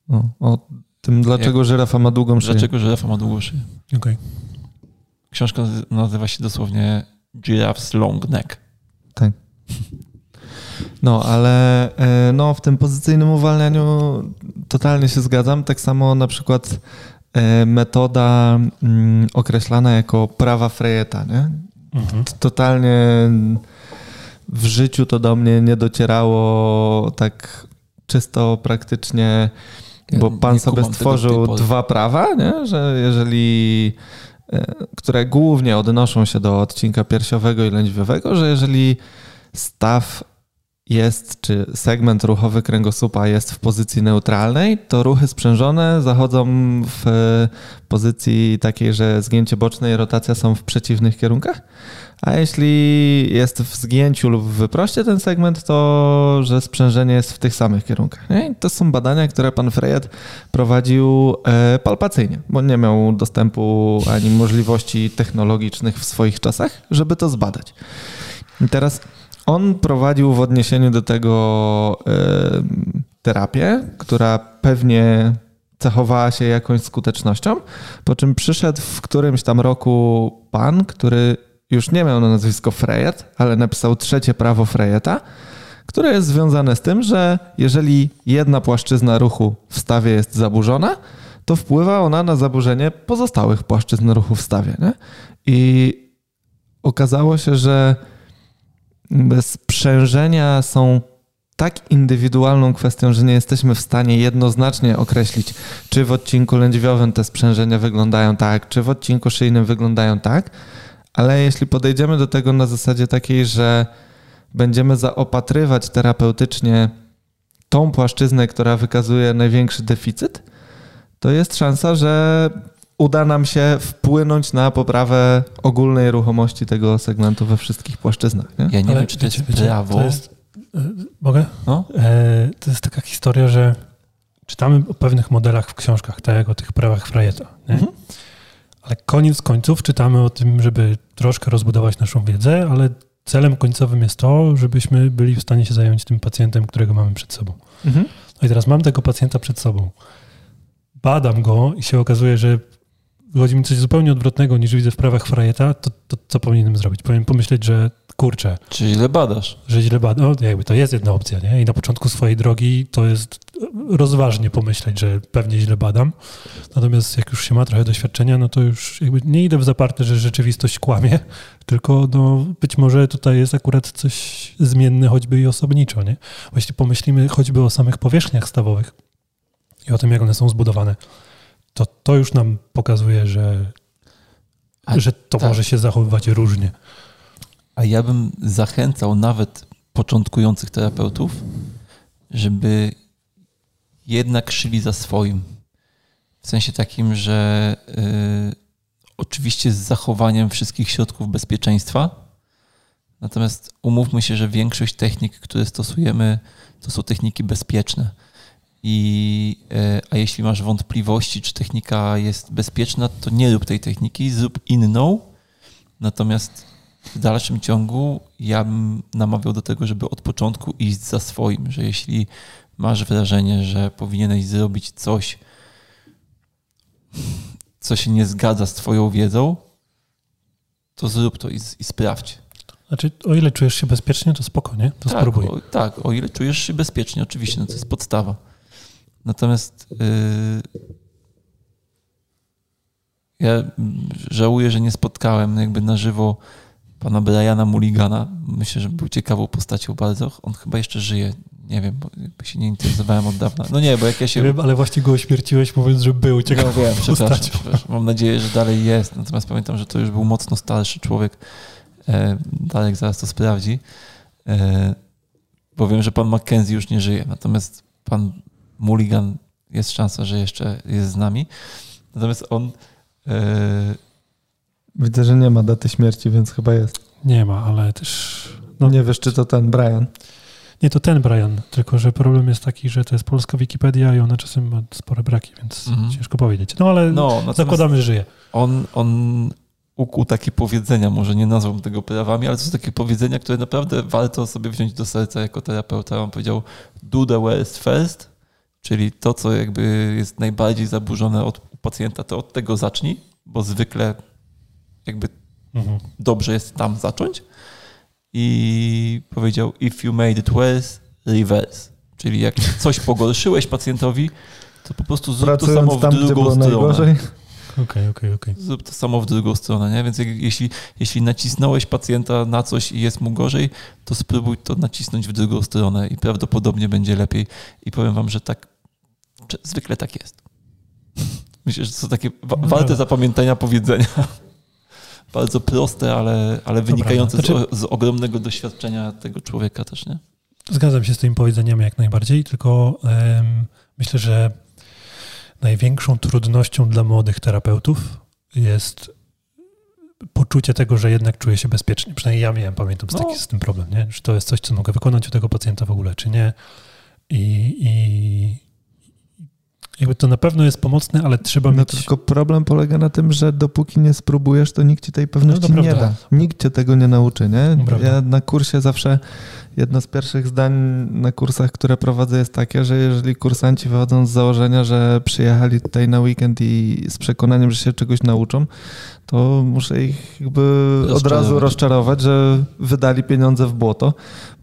O, o tym, dlaczego Jak... żyrafa ma długą szyję. Dlaczego żyrafa ma długą szyję. Okej. Okay. Książka nazywa się dosłownie Giraffe's Long Neck. Tak. No, ale e, no, w tym pozycyjnym uwalnianiu totalnie się zgadzam. Tak samo na przykład e, metoda mm, określana jako prawa Frejeta, nie? Mhm. Totalnie w życiu to do mnie nie docierało tak czysto praktycznie, bo pan sobie stworzył dwa prawa, nie? że jeżeli E, które głównie odnoszą się do odcinka piersiowego i lędźwiowego, że jeżeli staw jest, czy segment ruchowy kręgosłupa jest w pozycji neutralnej, to ruchy sprzężone zachodzą w pozycji takiej, że zgięcie boczne i rotacja są w przeciwnych kierunkach. A jeśli jest w zgięciu lub w wyproście ten segment, to że sprzężenie jest w tych samych kierunkach. Nie? to są badania, które pan Freyet prowadził e, palpacyjnie, bo nie miał dostępu ani możliwości technologicznych w swoich czasach, żeby to zbadać. I teraz on prowadził w odniesieniu do tego e, terapię, która pewnie cechowała się jakąś skutecznością, po czym przyszedł w którymś tam roku pan, który już nie miał na nazwisko Frejet, ale napisał trzecie prawo Frejeta, które jest związane z tym, że jeżeli jedna płaszczyzna ruchu w stawie jest zaburzona, to wpływa ona na zaburzenie pozostałych płaszczyzn ruchu w stawie. Nie? I okazało się, że sprzężenia są tak indywidualną kwestią, że nie jesteśmy w stanie jednoznacznie określić, czy w odcinku lędźwiowym te sprzężenia wyglądają tak, czy w odcinku szyjnym wyglądają tak, ale jeśli podejdziemy do tego na zasadzie takiej, że będziemy zaopatrywać terapeutycznie tą płaszczyznę, która wykazuje największy deficyt, to jest szansa, że uda nam się wpłynąć na poprawę ogólnej ruchomości tego segmentu we wszystkich płaszczyznach. Nie? Ja nie Ale wiem, czy to wiecie, jest prawo. To jest, e, mogę? No? E, to jest taka historia, że czytamy o pewnych modelach w książkach, tak jak o tych prawach Frajeta. Mhm. Ale koniec końców czytamy o tym, żeby troszkę rozbudować naszą wiedzę, ale celem końcowym jest to, żebyśmy byli w stanie się zająć tym pacjentem, którego mamy przed sobą. Mhm. No i teraz mam tego pacjenta przed sobą. Badam go i się okazuje, że wychodzi mi coś zupełnie odwrotnego niż widzę w prawach Frajeta, to, to co powinienem zrobić? Powinien pomyśleć, że kurczę. Czy źle badasz? Że źle badasz. No, jakby to jest jedna opcja, nie? I na początku swojej drogi to jest rozważnie pomyśleć, że pewnie źle badam. Natomiast jak już się ma trochę doświadczenia, no to już jakby nie idę w zaparte, że rzeczywistość kłamie, tylko no być może tutaj jest akurat coś zmienne, choćby i osobniczo, nie? Właśnie pomyślimy choćby o samych powierzchniach stawowych i o tym, jak one są zbudowane. To to już nam pokazuje, że, A, że to tak. może się zachowywać różnie. A ja bym zachęcał nawet początkujących terapeutów, żeby jednak szyli za swoim. W sensie takim, że y, oczywiście z zachowaniem wszystkich środków bezpieczeństwa, natomiast umówmy się, że większość technik, które stosujemy, to są techniki bezpieczne. I, y, a jeśli masz wątpliwości, czy technika jest bezpieczna, to nie rób tej techniki, zrób inną. Natomiast w dalszym ciągu ja bym namawiał do tego, żeby od początku iść za swoim, że jeśli masz wrażenie, że powinieneś zrobić coś, co się nie zgadza z Twoją wiedzą, to zrób to i, i sprawdź. Znaczy, o ile czujesz się bezpiecznie, to spoko, nie? To tak, spróbuj. o, tak, o ile czujesz się bezpiecznie, oczywiście, no to jest podstawa. Natomiast yy, ja żałuję, że nie spotkałem jakby na żywo pana Briana Mulligana. Myślę, że był ciekawą postacią bardzo. On chyba jeszcze żyje. Nie wiem, bo jakby się nie interesowałem od dawna. No nie, bo jak ja się... Wiem, ale właśnie go ośmierciłeś, mówiąc, że był ciekawą No wiem, przepraszam, postacią. przepraszam. Mam nadzieję, że dalej jest. Natomiast pamiętam, że to już był mocno starszy człowiek. E, Darek zaraz to sprawdzi. E, bo wiem, że pan Mackenzie już nie żyje. Natomiast pan Mulligan jest szansa, że jeszcze jest z nami. Natomiast on... E, Widzę, że nie ma daty śmierci, więc chyba jest. Nie ma, ale też... No nie wiesz, czy to ten Brian. Nie, to ten Brian, tylko że problem jest taki, że to jest polska Wikipedia i ona czasem ma spore braki, więc Mhm. ciężko powiedzieć. No ale no, zakładamy, że żyje. on, on ukuł takie powiedzenia, może nie nazwą tego prawami, ale to są takie powiedzenia, które naprawdę warto sobie wziąć do serca jako terapeuta. On powiedział do the worst first, czyli to, co jakby jest najbardziej zaburzone od pacjenta, to od tego zacznij, bo zwykle jakby Mhm. dobrze jest tam zacząć. I powiedział, if you made it worse, reverse. Czyli jak coś pogorszyłeś pacjentowi, to po prostu zrób to samo Pracując w tam, drugą stronę. najgorzej. Okej, okej, okej. Zrób to samo w drugą stronę, nie? Więc jak, jeśli, jeśli nacisnąłeś pacjenta na coś i jest mu gorzej, to spróbuj to nacisnąć w drugą stronę i prawdopodobnie będzie lepiej. I powiem wam, że tak zwykle tak jest. Myślę, że to są takie wa- No warte zapamiętania powiedzenia. Bardzo proste, ale, ale wynikające. Znaczy- z, z ogromnego doświadczenia tego człowieka też, nie? Zgadzam się z tymi powiedzeniami jak najbardziej, tylko em, myślę, że największą trudnością dla młodych terapeutów jest poczucie tego, że jednak czuję się bezpiecznie. Przynajmniej ja miałem, pamiętam, z, No. taki, z tym problem, nie? Że to jest coś, co mogę wykonać u tego pacjenta w ogóle, czy nie. I, i jakby to na pewno jest pomocne, ale trzeba No mieć... tylko problem polega na tym, że dopóki nie spróbujesz, to nikt ci tej pewności No nie da. Nikt cię tego nie nauczy, nie? Ja na kursie zawsze jedno z pierwszych zdań na kursach, które prowadzę jest takie, że jeżeli kursanci wychodzą z założenia, że przyjechali tutaj na weekend i z przekonaniem, że się czegoś nauczą, to muszę ich jakby od razu rozczarować, że wydali pieniądze w błoto,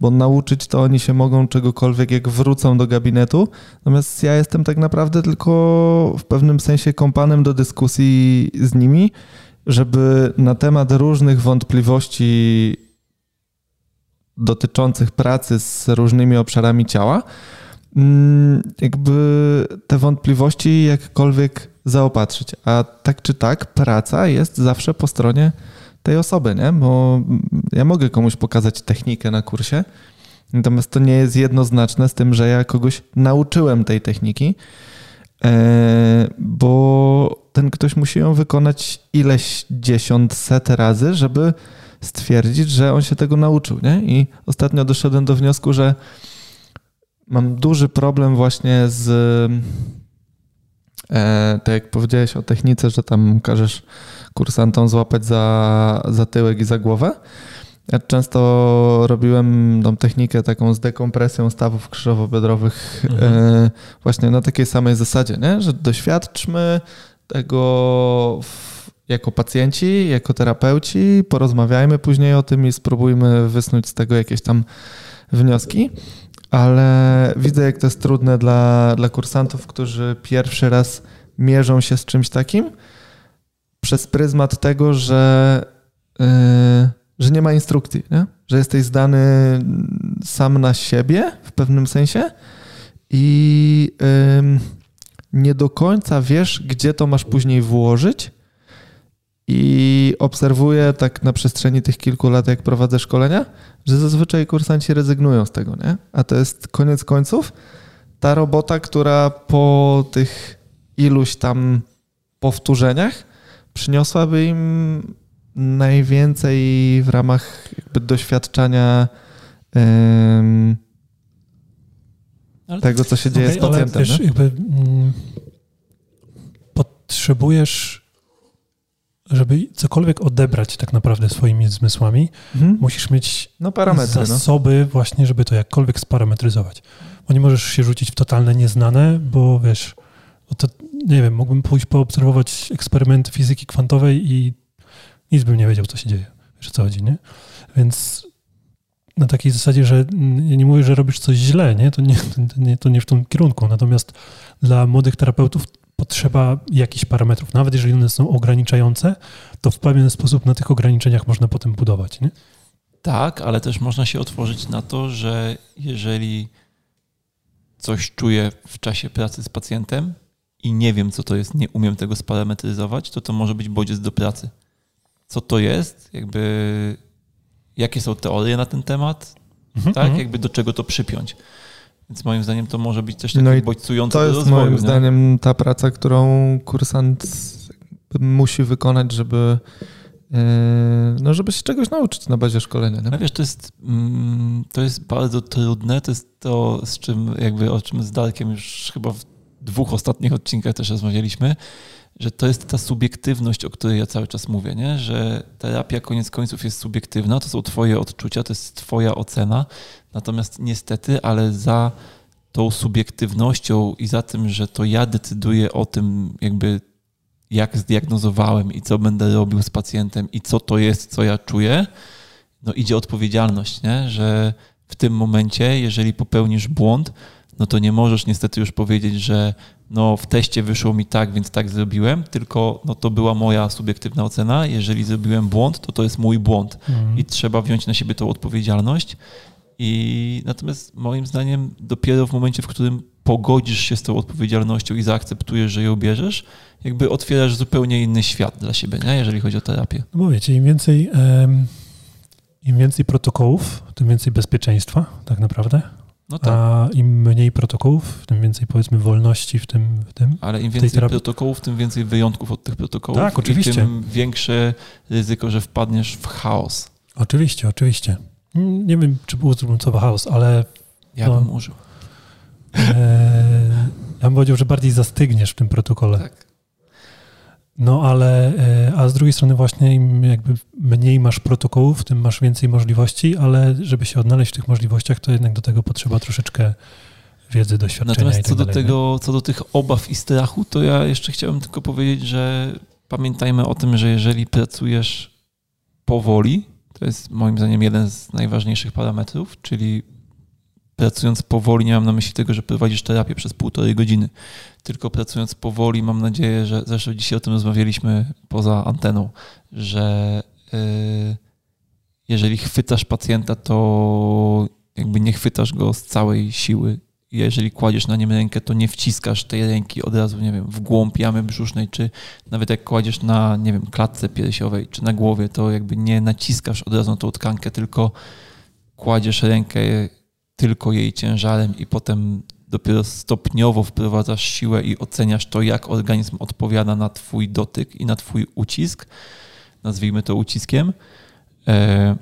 bo nauczyć to oni się mogą czegokolwiek, jak wrócą do gabinetu. Natomiast ja jestem tak naprawdę tylko w pewnym sensie kompanem do dyskusji z nimi, żeby na temat różnych wątpliwości dotyczących pracy z różnymi obszarami ciała, mm, jakby te wątpliwości jakkolwiek zaopatrzyć. A tak czy tak, praca jest zawsze po stronie tej osoby, nie? Bo ja mogę komuś pokazać technikę na kursie, natomiast to nie jest jednoznaczne z tym, że ja kogoś nauczyłem tej techniki, e, bo ten ktoś musi ją wykonać ileś dziesiąt, set razy, żeby stwierdzić, że on się tego nauczył, nie? I ostatnio doszedłem do wniosku, że mam duży problem właśnie z tak jak powiedziałeś o technice, że tam każesz kursantom złapać za, za tyłek i za głowę. Ja często robiłem tą technikę taką z dekompresją stawów krzyżowo-biodrowych Mhm. e, właśnie na takiej samej zasadzie, nie? że doświadczmy tego w, jako pacjenci, jako terapeuci, porozmawiajmy później o tym i spróbujmy wysnuć z tego jakieś tam wnioski. Ale widzę, jak to jest trudne dla, dla kursantów, którzy pierwszy raz mierzą się z czymś takim przez pryzmat tego, że, yy, że nie ma instrukcji, nie? że jesteś zdany sam na siebie w pewnym sensie i yy, nie do końca wiesz, gdzie to masz później włożyć. I obserwuję tak na przestrzeni tych kilku lat, jak prowadzę szkolenia, że zazwyczaj kursanci rezygnują z tego, nie? A to jest koniec końców ta robota, która po tych iluś tam powtórzeniach przyniosłaby im najwięcej w ramach jakby doświadczenia tego, co się dzieje Okej, z pacjentem. Ale nie? jakby mm, potrzebujesz, żeby cokolwiek odebrać tak naprawdę swoimi zmysłami, Mhm. musisz mieć No no. zasoby właśnie, żeby to jakkolwiek sparametryzować. Bo nie możesz się rzucić w totalne nieznane, bo wiesz, no to nie wiem, mógłbym pójść poobserwować eksperymenty fizyki kwantowej i nic bym nie wiedział, co się dzieje. Wiesz co chodzi, nie? Więc na takiej zasadzie, że ja nie mówię, że robisz coś źle, nie? To nie, to nie, to nie w tym kierunku. Natomiast dla młodych terapeutów potrzeba jakichś parametrów. Nawet jeżeli one są ograniczające, to w pewien sposób na tych ograniczeniach można potem budować, nie? Tak, ale też można się otworzyć na to, że jeżeli coś czuję w czasie pracy z pacjentem i nie wiem, co to jest, nie umiem tego sparametryzować, to to może być bodziec do pracy. Co to jest? Jakby jakie są teorie na ten temat? Mhm, tak? mhm. Jakby do czego to przypiąć. Więc moim zdaniem to może być też takie No i To jest rozwoju. moim nie? zdaniem ta praca, którą kursant musi wykonać, żeby, yy, no, żeby się czegoś nauczyć na bazie szkolenia. Nie? No wiesz, to jest, mm, to jest bardzo trudne. To jest to, z czym jakby o czym z Darkiem już chyba w dwóch ostatnich odcinkach też rozmawialiśmy, że to jest ta subiektywność, o której ja cały czas mówię, nie? że terapia koniec końców jest subiektywna, to są twoje odczucia, to jest twoja ocena, natomiast niestety, ale za tą subiektywnością i za tym, że to ja decyduję o tym jakby jak zdiagnozowałem i co będę robił z pacjentem i co to jest, co ja czuję, no idzie odpowiedzialność, nie? że w tym momencie, jeżeli popełnisz błąd, no to nie możesz niestety już powiedzieć, że no w teście wyszło mi tak, więc tak zrobiłem, tylko no to była moja subiektywna ocena. Jeżeli zrobiłem błąd, to to jest mój błąd Mhm. i trzeba wziąć na siebie tą odpowiedzialność. I natomiast moim zdaniem dopiero w momencie, w którym pogodzisz się z tą odpowiedzialnością i zaakceptujesz, że ją bierzesz, jakby otwierasz zupełnie inny świat dla siebie, nie? jeżeli chodzi o terapię. No bo wiecie, im więcej, im więcej protokołów, tym więcej bezpieczeństwa tak naprawdę, No tak, a im mniej protokołów, tym więcej powiedzmy wolności w tym. W tym. ale im więcej terapii- protokołów, tym więcej wyjątków od tych protokołów Tak, oczywiście. i tym większe ryzyko, że wpadniesz w chaos. Oczywiście, oczywiście. Nie wiem, czy było słowo chaos, ale Ja No. bym użył. e, ja bym powiedział, że bardziej zastygniesz w tym protokole. Tak. No ale, e, a z drugiej strony właśnie im jakby mniej masz protokołów, tym masz więcej możliwości, ale żeby się odnaleźć w tych możliwościach, to jednak do tego potrzeba troszeczkę wiedzy, doświadczenia Natomiast tak co do, dalej, nie? tego, co do tych obaw i strachu, to ja jeszcze chciałem tylko powiedzieć, że pamiętajmy o tym, że jeżeli pracujesz powoli, to jest moim zdaniem jeden z najważniejszych parametrów, czyli pracując powoli, nie mam na myśli tego, że prowadzisz terapię przez półtorej godziny, tylko pracując powoli, mam nadzieję, że zresztą dzisiaj o tym rozmawialiśmy poza anteną, że yy, jeżeli chwytasz pacjenta, to jakby nie chwytasz go z całej siły. Jeżeli kładziesz na nim rękę, to nie wciskasz tej ręki od razu, nie wiem, w głąb jamy brzusznej, czy nawet jak kładziesz na, nie wiem, klatce piersiowej, czy na głowie, to jakby nie naciskasz od razu na tą tkankę, tylko kładziesz rękę tylko jej ciężarem i potem dopiero stopniowo wprowadzasz siłę i oceniasz to, jak organizm odpowiada na twój dotyk i na twój ucisk, nazwijmy to uciskiem, e,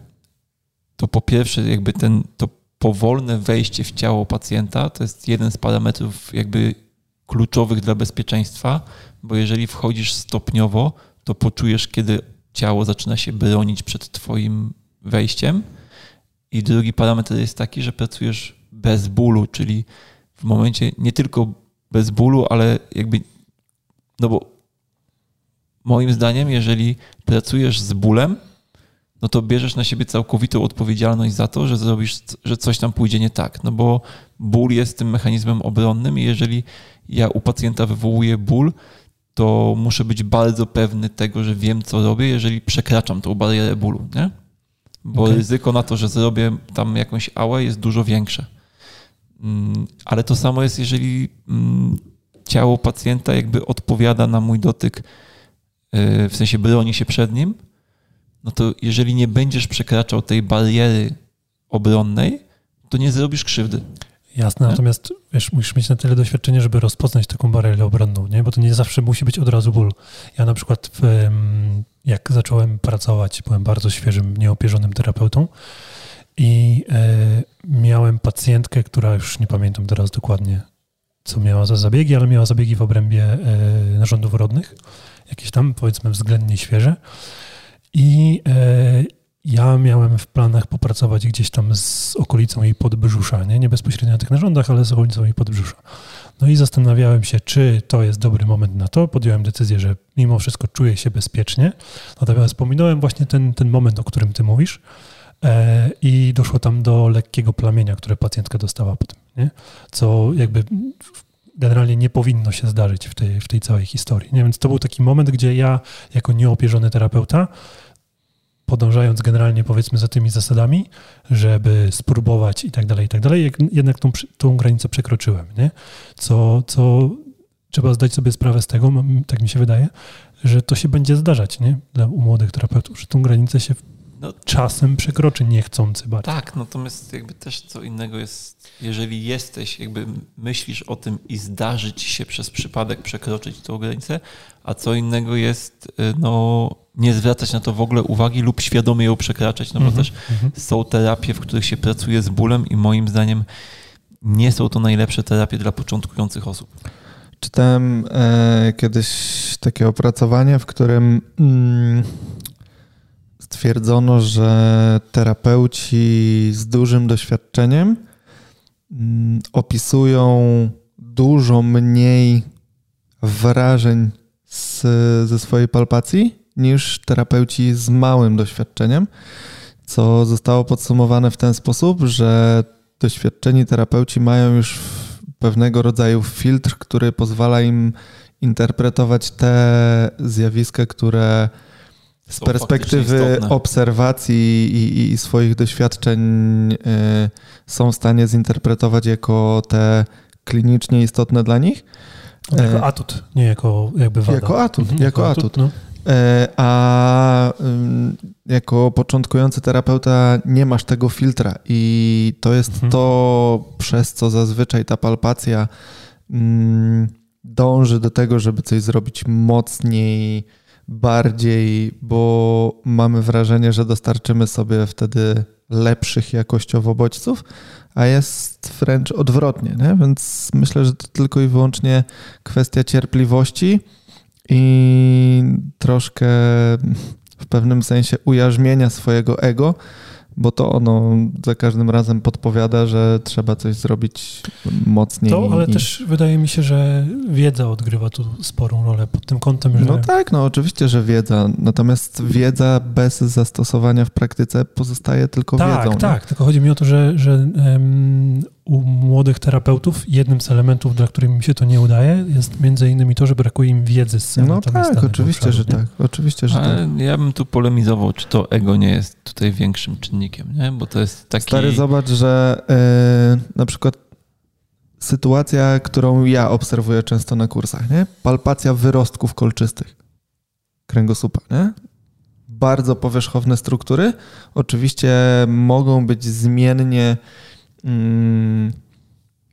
to po pierwsze jakby ten, to powolne wejście w ciało pacjenta to jest jeden z parametrów jakby kluczowych dla bezpieczeństwa, bo jeżeli wchodzisz stopniowo, to poczujesz, kiedy ciało zaczyna się bronić przed twoim wejściem. I drugi parametr jest taki, że pracujesz bez bólu, czyli w momencie nie tylko bez bólu, ale jakby, no bo moim zdaniem, jeżeli pracujesz z bólem, no to bierzesz na siebie całkowitą odpowiedzialność za to, że zrobisz, że coś tam pójdzie nie tak. No bo ból jest tym mechanizmem obronnym i jeżeli ja u pacjenta wywołuję ból, to muszę być bardzo pewny tego, że wiem, co robię, jeżeli przekraczam tą barierę bólu, nie? Bo Okej. ryzyko na to, że zrobię tam jakąś ałę jest dużo większe. Mm, Ale to samo jest, jeżeli mm, ciało pacjenta jakby odpowiada na mój dotyk, yy, w sensie broni się przed nim, no to jeżeli nie będziesz przekraczał tej bariery obronnej, to nie zrobisz krzywdy. Jasne, Nie? natomiast wiesz, musisz mieć na tyle doświadczenia, żeby rozpoznać taką barierę obronną, nie? bo to nie zawsze musi być od razu ból. Ja na przykład, w, jak zacząłem pracować, byłem bardzo świeżym, nieopierzonym terapeutą i e, miałem pacjentkę, która już nie pamiętam teraz dokładnie, co miała za zabiegi, ale miała zabiegi w obrębie e, narządów rodnych, jakieś tam powiedzmy względnie świeże. I e, ja miałem w planach popracować gdzieś tam z okolicą jej podbrzusza, nie, nie bezpośrednio na tych narządach, ale z okolicą jej podbrzusza. No i zastanawiałem się, czy to jest dobry moment na to. Podjąłem decyzję, że mimo wszystko czuję się bezpiecznie. Natomiast pominąłem właśnie ten, ten moment, o którym ty mówisz. E, I doszło tam do lekkiego plamienia, które pacjentka dostała potem, nie? co jakby generalnie nie powinno się zdarzyć w tej, w tej całej historii. Nie? Więc to był taki moment, gdzie ja, jako nieopierzony terapeuta, podążając generalnie powiedzmy za tymi zasadami, żeby spróbować i tak dalej, i tak dalej, jednak tą, tą granicę przekroczyłem, nie? Co, co trzeba zdać sobie sprawę z tego, tak mi się wydaje, że to się będzie zdarzać, nie? Dla młodych terapeutów, że tą granicę się no, czasem przekroczy niechcący bardzo. Tak, natomiast jakby też co innego jest, jeżeli jesteś, jakby myślisz o tym i zdarzy ci się przez przypadek przekroczyć tą granicę, a co innego jest, y, no, nie zwracać na to w ogóle uwagi lub świadomie ją przekraczać, no bo mm -hmm, też -hmm. są terapie, w których się pracuje z bólem i moim zdaniem nie są to najlepsze terapie dla początkujących osób. Czytałem e, kiedyś takie opracowanie, w którym mm, stwierdzono, że terapeuci z dużym doświadczeniem mm, opisują dużo mniej wrażeń z, ze swojej palpacji niż terapeuci z małym doświadczeniem, co zostało podsumowane w ten sposób, że doświadczeni terapeuci mają już pewnego rodzaju filtr, który pozwala im interpretować te zjawiska, które z perspektywy obserwacji i, i, swoich doświadczeń y, są w stanie zinterpretować jako te klinicznie istotne dla nich. Jako e, atut, nie jako jakby wada. Jako atut, mhm, jako, jako, atut. atut no. E, a jako początkujący terapeuta nie masz tego filtra i to jest mhm. to, przez co zazwyczaj ta palpacja dąży do tego, żeby coś zrobić mocniej, bardziej, bo mamy wrażenie, że dostarczymy sobie wtedy lepszych jakościowo bodźców, a jest wręcz odwrotnie. Nie? Więc myślę, że to tylko i wyłącznie kwestia cierpliwości i troszkę w pewnym sensie ujarzmienia swojego ego, bo to ono za każdym razem podpowiada, że trzeba coś zrobić mocniej. To, ale i... też wydaje mi się, że wiedza odgrywa tu sporą rolę pod tym kątem, że... No tak, no oczywiście, że wiedza, natomiast wiedza bez zastosowania w praktyce pozostaje tylko tak, wiedzą. Tak, tak, tylko chodzi mi o to, że, że um, u młodych terapeutów jednym z elementów, dla których mi się to nie udaje, jest między innymi to, że brakuje im wiedzy z No tak, oczywiście, że tak. Oczywiście, że Ale tak. Ja bym tu polemizował, czy to ego nie jest tutaj większym czynnikiem, nie? Bo to jest taki... Stary, zobacz, że yy, na przykład sytuacja, którą ja obserwuję często na kursach, nie? Palpacja wyrostków kolczystych kręgosłupa, nie? Bardzo powierzchowne struktury. Oczywiście mogą być zmiennie Mm,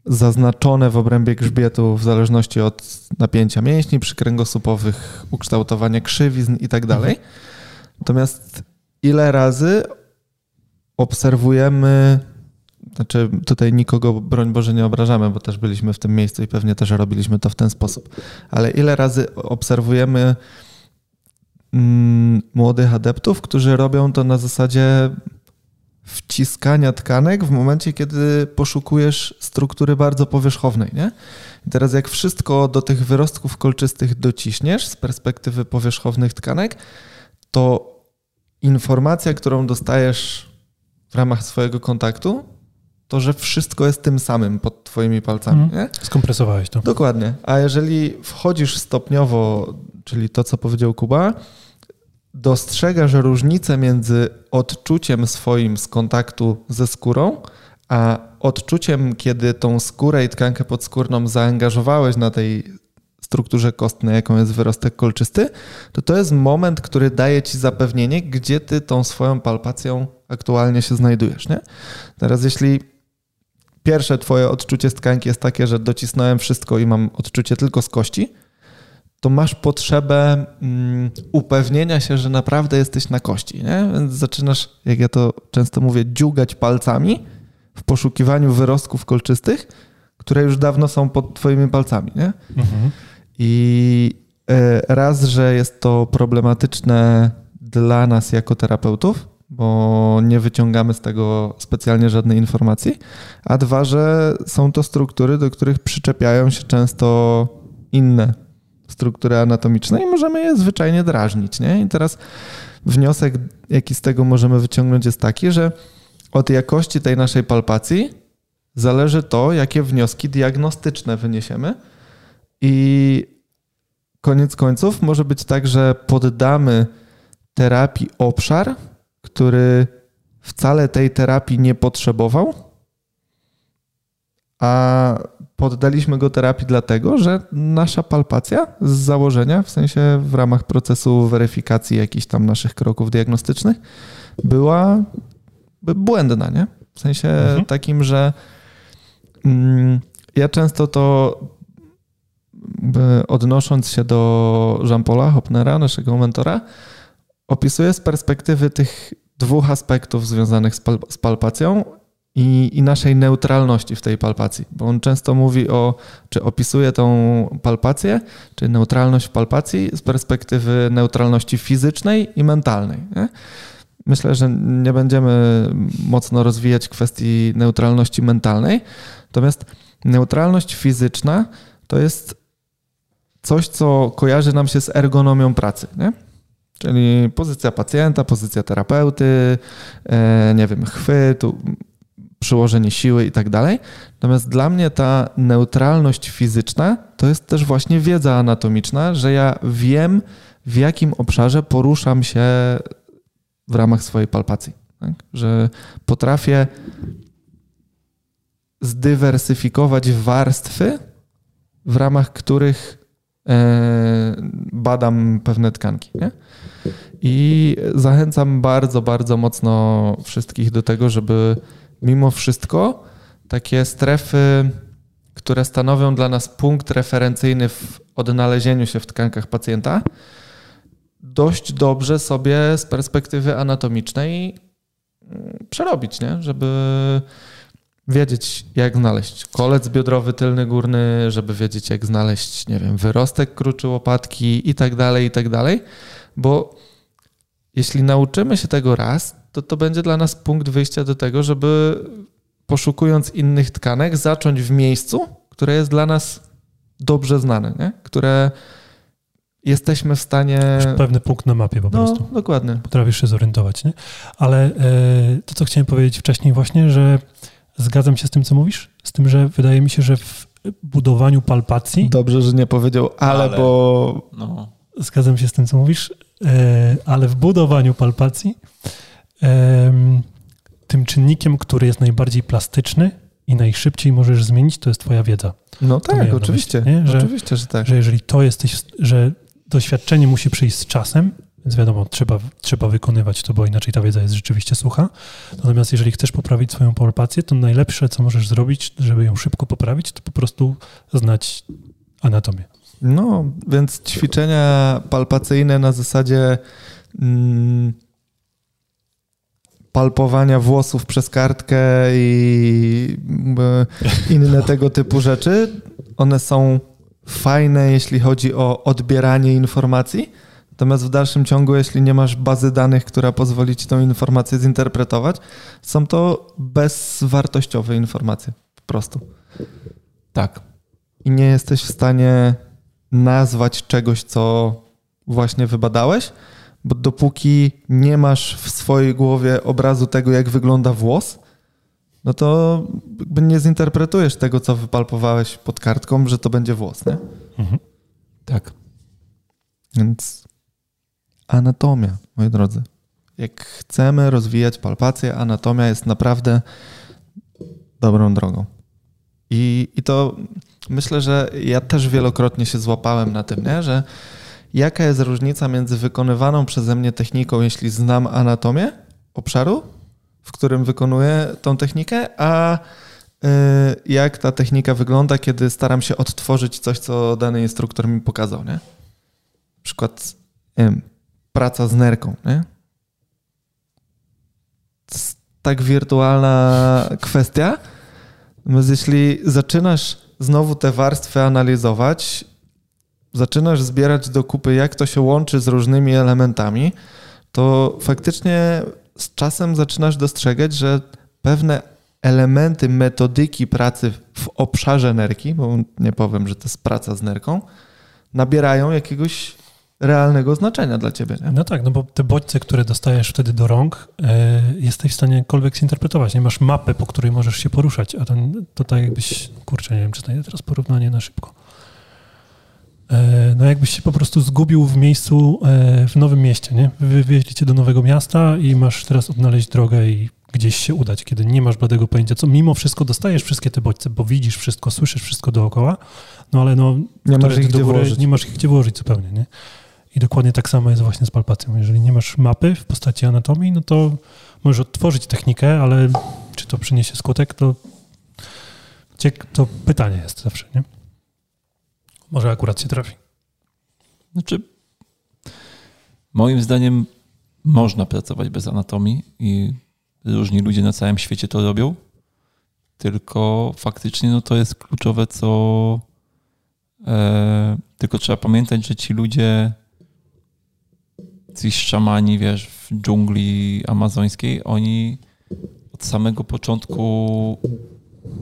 zaznaczone w obrębie grzbietu w zależności od napięcia mięśni przykręgosłupowych, ukształtowania krzywizn i tak dalej. Natomiast ile razy obserwujemy, znaczy tutaj nikogo, broń Boże, nie obrażamy, bo też byliśmy w tym miejscu i pewnie też robiliśmy to w ten sposób, ale ile razy obserwujemy mm, młodych adeptów, którzy robią to na zasadzie wciskania tkanek w momencie, kiedy poszukujesz struktury bardzo powierzchownej. Nie? I teraz jak wszystko do tych wyrostków kolczystych dociśniesz z perspektywy powierzchownych tkanek, to informacja, którą dostajesz w ramach swojego kontaktu, to że wszystko jest tym samym pod twoimi palcami. Mm. Skompresowałeś to. Dokładnie. A jeżeli wchodzisz stopniowo, czyli to, co powiedział Kuba, dostrzegasz różnicę między odczuciem swoim z kontaktu ze skórą, a odczuciem, kiedy tą skórę i tkankę podskórną zaangażowałeś na tej strukturze kostnej, jaką jest wyrostek kolczysty, to to jest moment, który daje ci zapewnienie, gdzie ty tą swoją palpacją aktualnie się znajdujesz. Nie? Teraz jeśli pierwsze twoje odczucie z tkanki jest takie, że docisnąłem wszystko i mam odczucie tylko z kości, to masz potrzebę um, upewnienia się, że naprawdę jesteś na kości. Nie? Więc zaczynasz, jak ja to często mówię, dziugać palcami w poszukiwaniu wyrostków kolczystych, które już dawno są pod twoimi palcami. Nie? Mhm. I y, raz, że jest to problematyczne dla nas jako terapeutów, bo nie wyciągamy z tego specjalnie żadnej informacji, a dwa, że są to struktury, do których przyczepiają się często inne struktury anatomiczne i możemy je zwyczajnie drażnić. Nie? I teraz wniosek, jaki z tego możemy wyciągnąć, jest taki, że od jakości tej naszej palpacji zależy to, jakie wnioski diagnostyczne wyniesiemy. I koniec końców może być tak, że poddamy terapii obszar, który wcale tej terapii nie potrzebował, a poddaliśmy go terapii dlatego, że nasza palpacja z założenia, w sensie w ramach procesu weryfikacji jakichś tam naszych kroków diagnostycznych, była błędna, nie? W sensie mhm. takim, że mm, ja często to odnosząc się do Jean-Paula Hopnera, naszego mentora, opisuję z perspektywy tych dwóch aspektów związanych z, pal z palpacją i, i, naszej neutralności w tej palpacji, bo on często mówi o, czy opisuje tą palpację, czy neutralność w palpacji z perspektywy neutralności fizycznej i mentalnej. Nie? Myślę, że nie będziemy mocno rozwijać kwestii neutralności mentalnej, natomiast neutralność fizyczna to jest coś, co kojarzy nam się z ergonomią pracy. Nie? Czyli pozycja pacjenta, pozycja terapeuty, e, nie wiem, chwytu, przyłożenie siły i tak dalej. Natomiast dla mnie ta neutralność fizyczna to jest też właśnie wiedza anatomiczna, że ja wiem, w jakim obszarze poruszam się w ramach swojej palpacji. Tak? Że potrafię zdywersyfikować warstwy, w ramach których e, badam pewne tkanki. Nie? I zachęcam bardzo, bardzo mocno wszystkich do tego, żeby mimo wszystko takie strefy, które stanowią dla nas punkt referencyjny w odnalezieniu się w tkankach pacjenta, dość dobrze sobie z perspektywy anatomicznej mm, przerobić, nie? żeby wiedzieć, jak znaleźć kolec biodrowy tylny górny, żeby wiedzieć, jak znaleźć, nie wiem, wyrostek kruczy łopatki i tak dalej, i tak dalej, bo jeśli nauczymy się tego raz, to to będzie dla nas punkt wyjścia do tego, żeby poszukując innych tkanek, zacząć w miejscu, które jest dla nas dobrze znane, nie? które jesteśmy w stanie. Pewny punkt na mapie po no, prostu. Dokładnie. Potrafisz się zorientować. Nie? Ale e, to, co chciałem powiedzieć wcześniej, właśnie, że zgadzam się z tym, co mówisz, z tym, że wydaje mi się, że w budowaniu palpacji. Dobrze, że nie powiedział, ale, ale bo. No. Zgadzam się z tym, co mówisz, e, ale w budowaniu palpacji tym czynnikiem, który jest najbardziej plastyczny i najszybciej możesz zmienić, to jest twoja wiedza. No tak, oczywiście. Myśli, że, oczywiście, że tak. Że jeżeli to jesteś, że doświadczenie musi przyjść z czasem, więc wiadomo, trzeba, trzeba wykonywać to, bo inaczej ta wiedza jest rzeczywiście sucha. Natomiast jeżeli chcesz poprawić swoją palpację, to najlepsze, co możesz zrobić, żeby ją szybko poprawić, to po prostu znać anatomię. No, więc ćwiczenia palpacyjne na zasadzie mm, palpowania włosów przez kartkę i inne tego typu rzeczy, one są fajne, jeśli chodzi o odbieranie informacji. Natomiast w dalszym ciągu, jeśli nie masz bazy danych, która pozwoli ci tą informację zinterpretować, są to bezwartościowe informacje po prostu. Tak. I nie jesteś w stanie nazwać czegoś, co właśnie wybadałeś, bo dopóki nie masz w swojej głowie obrazu tego, jak wygląda włos, no to nie zinterpretujesz tego, co wypalpowałeś pod kartką, że to będzie włos, nie? Mhm. Tak. Więc anatomia, moi drodzy. Jak chcemy rozwijać palpację, anatomia jest naprawdę dobrą drogą. I, I to myślę, że ja też wielokrotnie się złapałem na tym, nie? że jaka jest różnica między wykonywaną przeze mnie techniką, jeśli znam anatomię obszaru, w którym wykonuję tą technikę, a y, jak ta technika wygląda, kiedy staram się odtworzyć coś, co dany instruktor mi pokazał. Nie? Przykład wiem, praca z nerką. Nie? Tak wirtualna kwestia. Natomiast jeśli zaczynasz znowu te warstwy analizować zaczynasz zbierać do kupy, jak to się łączy z różnymi elementami, to faktycznie z czasem zaczynasz dostrzegać, że pewne elementy metodyki pracy w obszarze nerki, bo nie powiem, że to jest praca z nerką, nabierają jakiegoś realnego znaczenia dla ciebie. Nie? No tak, no bo te bodźce, które dostajesz wtedy do rąk, e, jesteś w stanie jakkolwiek zinterpretować. Nie masz mapy, po której możesz się poruszać, a to, to tak jakbyś, kurczę, nie wiem, czy znajdę teraz porównanie na szybko. E, no jakbyś się po prostu zgubił w miejscu e, w nowym mieście, nie? Wywieźli cię do nowego miasta i masz teraz odnaleźć drogę i gdzieś się udać, kiedy nie masz bladego pojęcia, co mimo wszystko dostajesz wszystkie te bodźce, bo widzisz wszystko, słyszysz wszystko dookoła, no ale no, Nie masz ich gdzie włożyć. nie masz ich gdzie włożyć zupełnie, nie? I dokładnie tak samo jest właśnie z palpacją. Jeżeli nie masz mapy w postaci anatomii, no to możesz odtworzyć technikę, ale czy to przyniesie skutek, to, to pytanie jest zawsze, nie? Może akurat się trafi. Znaczy, moim zdaniem można pracować bez anatomii i różni ludzie na całym świecie to robią. Tylko faktycznie no, to jest kluczowe, co. E, tylko trzeba pamiętać, że ci ludzie, ci szamani, wiesz, w dżungli amazońskiej, oni od samego początku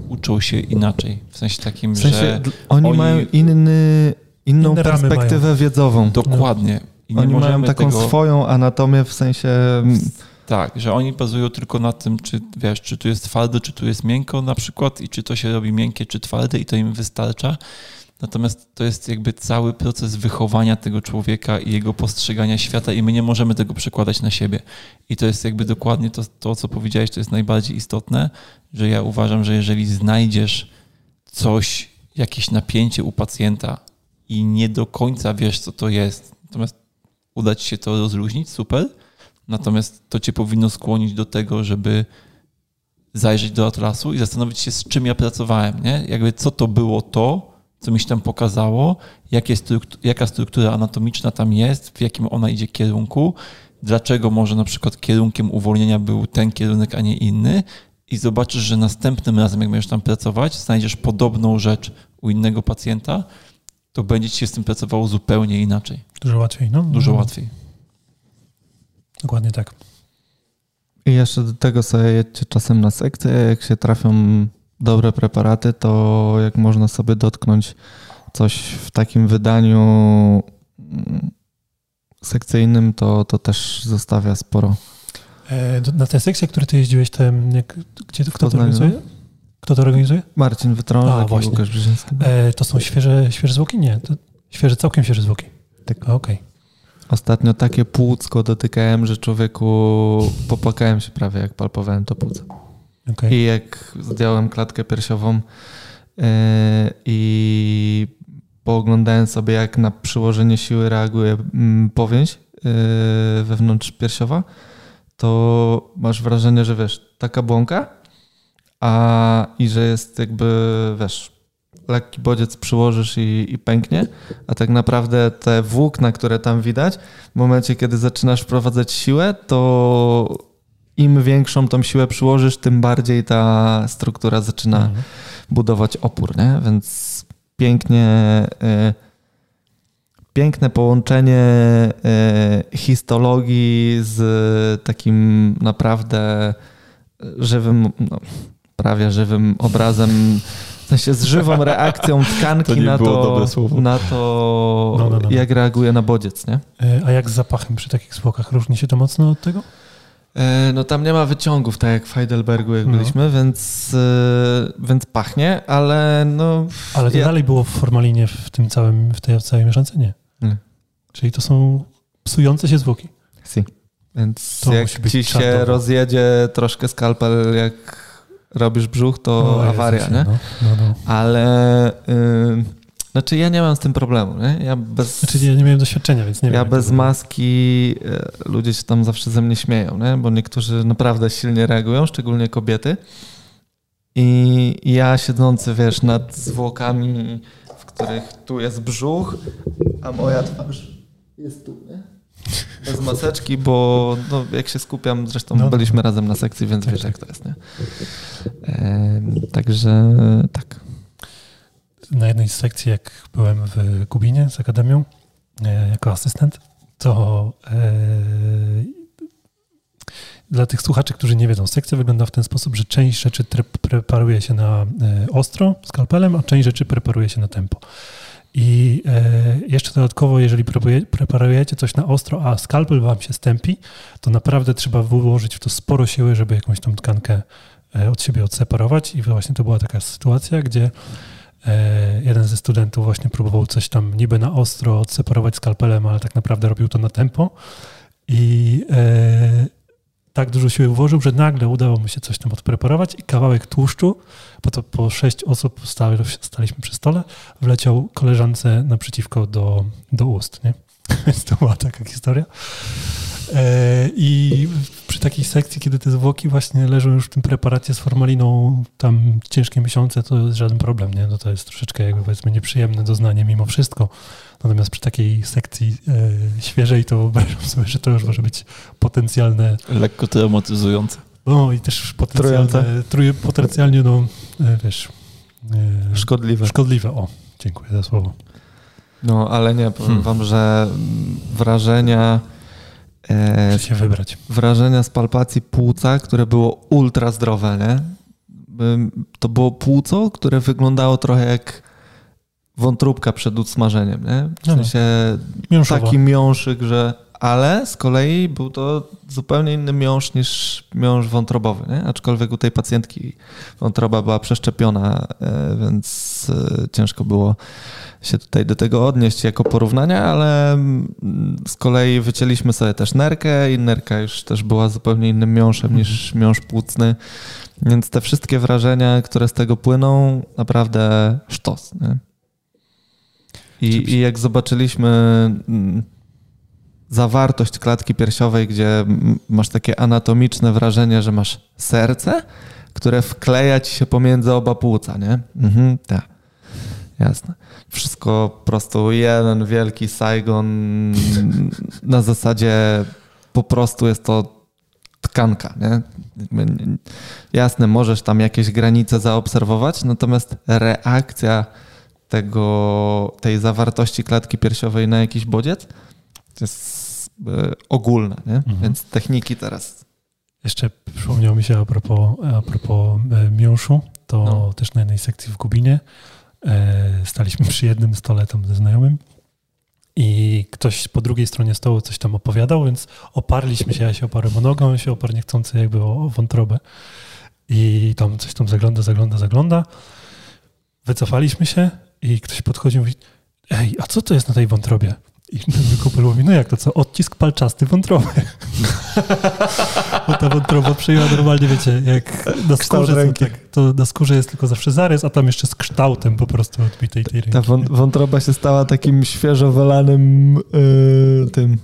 uczą się inaczej. W sensie takim, W sensie że oni, oni- mają inny, inną perspektywę wiedzową. dokładnie. I nie Oni mają taką tego... swoją anatomię w sensie... Tak, że oni bazują tylko na tym, czy wiesz, czy tu jest twardo, czy tu jest miękko na przykład i czy to się robi miękkie, czy twarde i to im wystarcza. Natomiast to jest jakby cały proces wychowania tego człowieka i jego postrzegania świata i my nie możemy tego przekładać na siebie. I to jest jakby dokładnie to, to co powiedziałeś, to jest najbardziej istotne, że ja uważam, że jeżeli znajdziesz coś, jakieś napięcie u pacjenta i nie do końca wiesz, co to jest, natomiast uda ci się to rozluźnić, super, Natomiast to cię powinno skłonić do tego, żeby zajrzeć do atlasu i zastanowić się, z czym ja pracowałem, nie? Jakby co to było to, co mi się tam pokazało, struktu- jaka struktura anatomiczna tam jest, w jakim ona idzie kierunku, dlaczego może na przykład kierunkiem uwolnienia był ten kierunek, a nie inny i zobaczysz, że następnym razem, jak będziesz tam pracować, znajdziesz podobną rzecz u innego pacjenta, to będzie ci się z tym pracowało zupełnie inaczej, Dużo łatwiej, no. dużo łatwiej. Dokładnie tak. I jeszcze do tego sobie jedźcie czasem na sekcję, jak się trafią dobre preparaty, to jak można sobie dotknąć coś w takim wydaniu mm, sekcyjnym, to, to też zostawia sporo. E, na te sekcje, które ty jeździłeś, te, jak, gdzie to, kto to organizuje? Kto to organizuje? Marcin i właśnie. Łukasz Brzeziński. E, to są świeże, świeże zwłoki? Nie, to świeże, całkiem świeże zwłoki. Tak. Okej. Ostatnio takie płucko dotykałem, że człowieku popłakałem się prawie, jak palpowałem to płuco. Okej. I jak zdjąłem klatkę piersiową yy, i pooglądałem sobie, jak na przyłożenie siły reaguje mm, powięź yy, wewnątrz piersiowa, to masz wrażenie, że wiesz, taka błąka, a i że jest jakby, wiesz, lekki bodziec przyłożysz i, i pęknie, a tak naprawdę te włókna, które tam widać, w momencie, kiedy zaczynasz wprowadzać siłę, to im większą tą siłę przyłożysz, tym bardziej ta struktura zaczyna Mhm. budować opór, nie? Więc pięknie, y, piękne połączenie y, histologii z takim naprawdę żywym, no, prawie żywym obrazem, w sensie z żywą reakcją tkanki To na, to, na to, No, no, no, no. jak reaguje na bodziec, nie? E, A jak z zapachem przy takich zwłokach? Różni się to mocno od tego? E, No tam nie ma wyciągów, tak jak w Heidelbergu, jak No. byliśmy, więc, e, więc pachnie, ale no... Ale to ja- dalej było w formalinie w tym całym, w tej całej mieszance? Nie. Nie. Czyli to są psujące się zwłoki. Si. Więc To jak ci się rozjedzie troszkę skalpel, jak robisz brzuch, to O awaria, Jezusie, nie? No, no, no. Ale... Y, znaczy ja nie mam z tym problemu, nie? Ja bez... Znaczy ja nie miałem doświadczenia, więc nie wiem. Ja bez maski, e, ludzie się tam zawsze ze mnie śmieją, nie? bo niektórzy naprawdę silnie reagują, szczególnie kobiety. I ja siedzący, wiesz, nad zwłokami, w których tu jest brzuch, a moja twarz jest tu, nie? Bez maseczki, bo no, jak się skupiam, zresztą No. byliśmy razem na sekcji, więc wiesz jak to jest, nie? Em, także tak. Na jednej z sekcji, jak byłem w Kubinie z Akademią e, jako asystent, to e, dla tych słuchaczy, którzy nie wiedzą, sekcja wygląda w ten sposób, że część rzeczy preparuje się na e, ostro skalpelem, a część rzeczy preparuje się na tempo. I jeszcze dodatkowo, jeżeli preparuje- preparujecie coś na ostro, a skalpel wam się stępi, to naprawdę trzeba włożyć w to sporo siły, żeby jakąś tą tkankę od siebie odseparować. I właśnie to była taka sytuacja, gdzie jeden ze studentów właśnie próbował coś tam niby na ostro odseparować skalpelem, ale tak naprawdę robił to na tempo. I e, tak dużo siły włożył, że nagle udało mu się coś tam odpreparować i kawałek tłuszczu, bo to po sześć osób stali, staliśmy przy stole, wleciał koleżance naprzeciwko do, do ust, nie? Więc to była taka historia. E, I przy takiej sekcji, kiedy te zwłoki właśnie leżą już w tym preparacie z formaliną tam ciężkie miesiące, to jest żaden problem, nie? No to jest troszeczkę jakby powiedzmy nieprzyjemne doznanie mimo wszystko. Natomiast przy takiej sekcji e, świeżej to wyobrażam sobie, że to już może być potencjalne, Lekko traumatyzujące. no i też potencjalne, truje, potencjalnie, no e, wiesz, e, Szkodliwe. szkodliwe. O, dziękuję za słowo. No, ale nie, powiem Hmm. wam, że wrażenia e, Muszę się wybrać. wrażenia z palpacji płuca, które było ultra zdrowe, nie? To było płuco, które wyglądało trochę jak wątróbka przed usmażeniem, nie? W No, no. sensie taki miąższyk, że... Ale z kolei był to zupełnie inny miąższ niż miąższ wątrobowy, nie? Aczkolwiek u tej pacjentki wątroba była przeszczepiona, e, więc e, ciężko było się tutaj do tego odnieść jako porównania, ale mm, z kolei wycięliśmy sobie też nerkę i nerka już też była zupełnie innym miąższem niż miąższ płucny, więc te wszystkie wrażenia, które z tego płyną, naprawdę sztos. I, I jak zobaczyliśmy mm, zawartość klatki piersiowej, gdzie masz takie anatomiczne wrażenie, że masz serce, które wkleja ci się pomiędzy oba płuca, nie? Mhm, tak. Jasne. Wszystko po prostu jeden wielki Saigon na zasadzie po prostu jest to tkanka, nie- Jasne, możesz tam jakieś granice zaobserwować, natomiast reakcja tego, tej zawartości klatki piersiowej na jakiś bodziec jest e, ogólna, nie? Mhm. Więc techniki teraz. Jeszcze przypomniało mi się a propos, a propos e, miąższu, to No. też na jednej sekcji w Gubinie e, staliśmy przy jednym stole tam ze znajomym i ktoś po drugiej stronie stołu coś tam opowiadał, więc oparliśmy się, ja się oparłem o nogę, on się oparł niechcący jakby o, o wątrobę i tam coś tam zagląda, zagląda, zagląda. Wycofaliśmy się i ktoś podchodził i mówi, ej, a co to jest na tej wątrobie? I ten wykupel mówi, no jak to co? Odcisk palczasty wątroby. Bo ta wątroba przejęła normalnie, wiecie, jak na skórze, tak, to na skórze jest tylko zawsze zarys, a tam jeszcze z kształtem po prostu odbitej tej ręki. Ta wą- wątroba się stała takim świeżo wylanym y, tym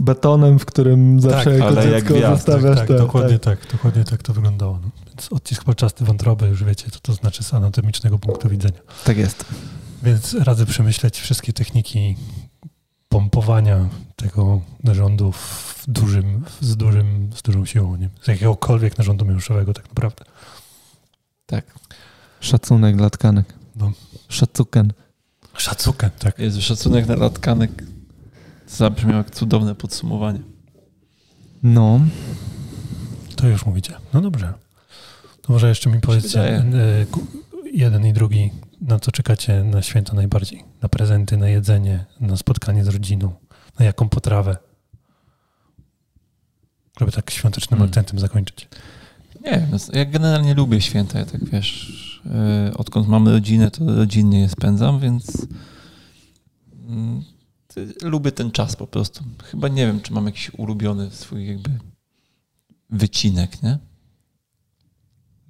betonem, w którym zawsze Tak, jako jak dziecko gwiazd, zostawiasz tak, te- dokładnie tak. dokładnie tak to wyglądało. No. Więc odcisk palczasty wątroby, już wiecie, co to znaczy z anatomicznego punktu widzenia. tak jest. Więc radzę przemyśleć wszystkie techniki pompowania tego narządu w dużym, z, dużym, z dużą siłą, nie? z jakiegokolwiek narządu mięśniowego tak naprawdę. Tak. Szacunek dla tkanek. No. Szacuken. Szacukę, tak. Jezu, szacunek na latkanek. Zabrzmiał jak cudowne podsumowanie. No. To już mówicie. No dobrze. To może jeszcze mi powiedzcie e, jeden i drugi, na co czekacie na święta najbardziej? Na prezenty, na jedzenie, na spotkanie z rodziną, na jaką potrawę? Żeby tak świątecznym Hmm. akcentem zakończyć. Nie, no, ja generalnie lubię święta. Ja tak wiesz, yy, odkąd mamy rodzinę, to rodzinnie je spędzam, więc mm, ty- lubię ten czas po prostu. Chyba nie wiem, czy mam jakiś ulubiony swój jakby wycinek, nie?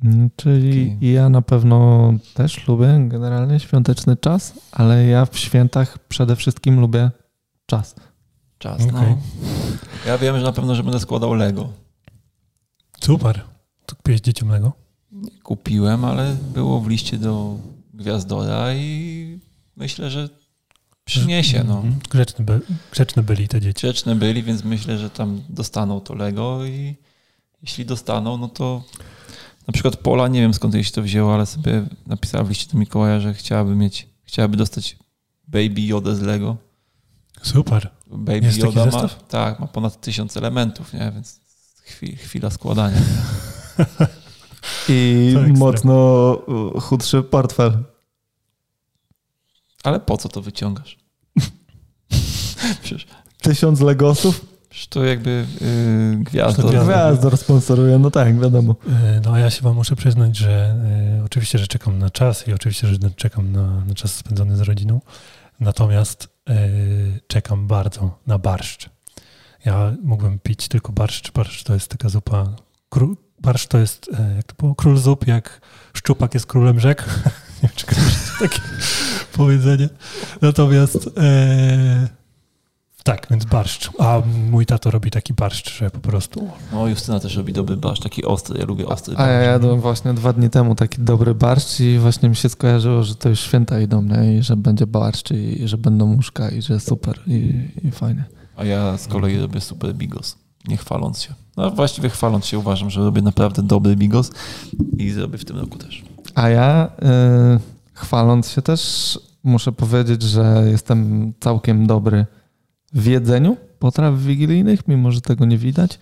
Mm, Czyli Okej. ja na pewno też lubię generalnie świąteczny czas, ale ja w świętach przede wszystkim lubię czas. Czas, Okej. no. Ja wiem, że na pewno, że będę składał Lego. Super. To kupiłeś dzieciom Lego? Nie kupiłem, ale było w liście do Gwiazdora i myślę, że przyniesie, no. Mhm. Grzeczne, by, grzeczne byli te dzieci. Grzeczne byli, więc myślę, że tam dostaną to Lego i jeśli dostaną, no to na przykład Pola, nie wiem skąd jej się to wzięło, ale sobie napisała w liście do Mikołaja, że chciałaby mieć, chciałaby dostać Baby Yoda z Lego. Super. Baby Jest taki Yoda ma, tak, ma ponad tysiąc elementów, nie? Więc Chwi, chwila składania. I mocno y, chudszy portfel. Ale po co to wyciągasz? Przecież, Tysiąc Legosów? To jakby yy, gwiazda. To gwiazda. Gwiazdor sponsoruje, no tak, wiadomo. E, No a ja się wam muszę przyznać, że e, oczywiście, że czekam na czas i oczywiście, że czekam na, na czas spędzony z rodziną. Natomiast e, czekam bardzo na barszcz. Ja mógłbym pić tylko barszcz. Barszcz to jest taka zupa. Barszcz to jest, jak to było, król zup, jak szczupak jest królem rzek. Nie wiem, czy ktoś takie powiedzenie. Natomiast e, tak, więc barszcz. A mój tato robi taki barszcz, że po prostu No, Justyna też robi dobry barszcz, taki ostry. Ja lubię ostry A ja barszcz. jadłem właśnie dwa dni temu taki dobry barszcz i właśnie mi się skojarzyło, że to już święta idą, nie? I że będzie barszcz i że będą łóżka i że super i, i fajnie. A ja z kolei robię super bigos. Nie chwaląc się. No właściwie chwaląc się uważam, że robię naprawdę dobry bigos i zrobię w tym roku też. A ja y, chwaląc się też muszę powiedzieć, że jestem całkiem dobry w jedzeniu potraw wigilijnych, mimo że tego nie widać.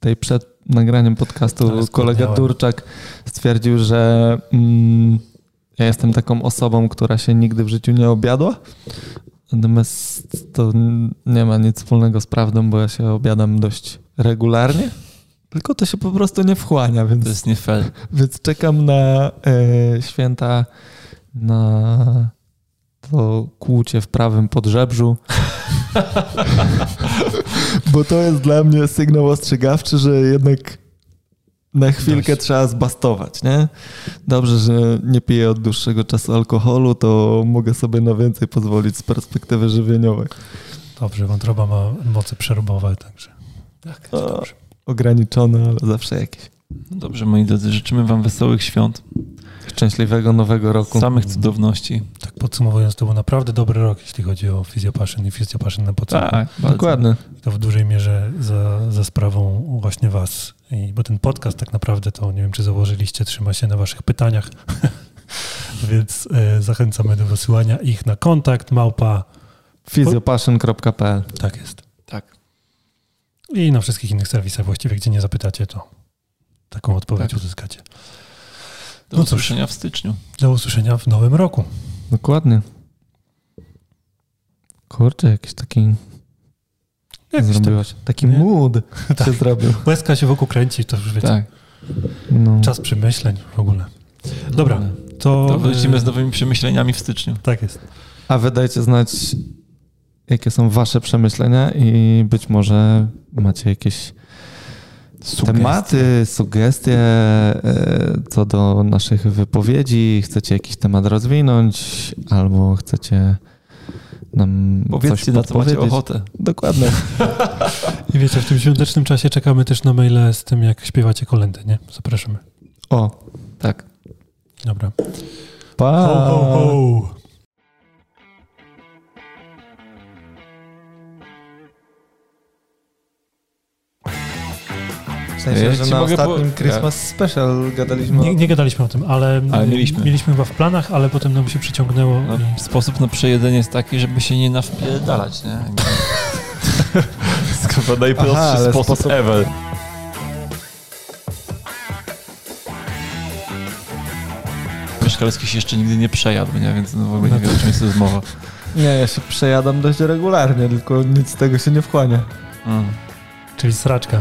Tej przed nagraniem podcastu Ale kolega. Turczak stwierdził, że mm, ja jestem taką osobą, która się nigdy w życiu nie obiadła. Natomiast to nie ma nic wspólnego z prawdą, bo ja się obiadam dość regularnie. Tylko to się po prostu nie wchłania, więc To jest nie fair. więc czekam na e, święta, na to kłucie w prawym podżebrzu. Bo to jest dla mnie sygnał ostrzegawczy, że jednak na chwilkę Dość. trzeba zbastować, nie? Dobrze, że nie piję od dłuższego czasu alkoholu, to mogę sobie na więcej pozwolić z perspektywy żywieniowej. Dobrze, wątroba ma moce przerobowe, także Tak. O, dobrze. ograniczone, ale zawsze jakieś. Dobrze, moi drodzy, życzymy wam wesołych świąt, Szczęśliwego nowego roku. samych cudowności. Tak podsumowując, to był naprawdę dobry rok, jeśli chodzi o Physiopassion i Physiopassion na podstawie. Tak. Dokładnie. To w dużej mierze za, za sprawą właśnie was. I, bo ten podcast tak naprawdę to, nie wiem czy założyliście, trzyma się na waszych pytaniach. Więc e, zachęcamy do wysyłania ich na kontakt małpa. Physiopassion.pl Tak jest. Tak. I na wszystkich innych serwisach właściwie, gdzie nie zapytacie, to taką odpowiedź Tak. uzyskacie. Do No cóż. usłyszenia w styczniu. Do usłyszenia w nowym roku. Dokładnie. Kurczę, jakiś taki Jakiś zrobiłeś. Taki Nie? mood się Tak. zrobił. Łezka się wokół kręci, to już wiecie. Tak. No. Czas przemyśleń w ogóle. Dobra, to... To wrócimy e, z nowymi przemyśleniami w styczniu. Tak jest. A wy dajcie znać, jakie są wasze przemyślenia i być może macie jakieś tematy, sugestie e, co do naszych wypowiedzi, chcecie jakiś temat rozwinąć albo chcecie nam coś Powiedzcie, na co macie ochotę. Dokładnie. I wiecie, w tym świątecznym czasie czekamy też na maile z tym, jak śpiewacie kolendy, nie? Zapraszamy. O, tak. Dobra. Pa! Ho, ho, ho. W sensie, Ja że na mogę po- ostatnim Christmas Special gadaliśmy Nie, o... nie gadaliśmy o tym, ale, Ale mieliśmy. mieliśmy chyba w planach, ale potem nam się przyciągnęło. No, i- sposób na przejedzenie jest taki, żeby się nie nawpierdalać, nie? To chyba najprostszy Aha, sposób, sposób- ever. Mieszkalski się jeszcze nigdy nie przejadł, nie? Więc no w ogóle nie No wiem, o czym jest rozmowa. Nie, ja się przejadam dość regularnie, tylko nic z tego się nie wchłania. Mm. Czyli sraczka.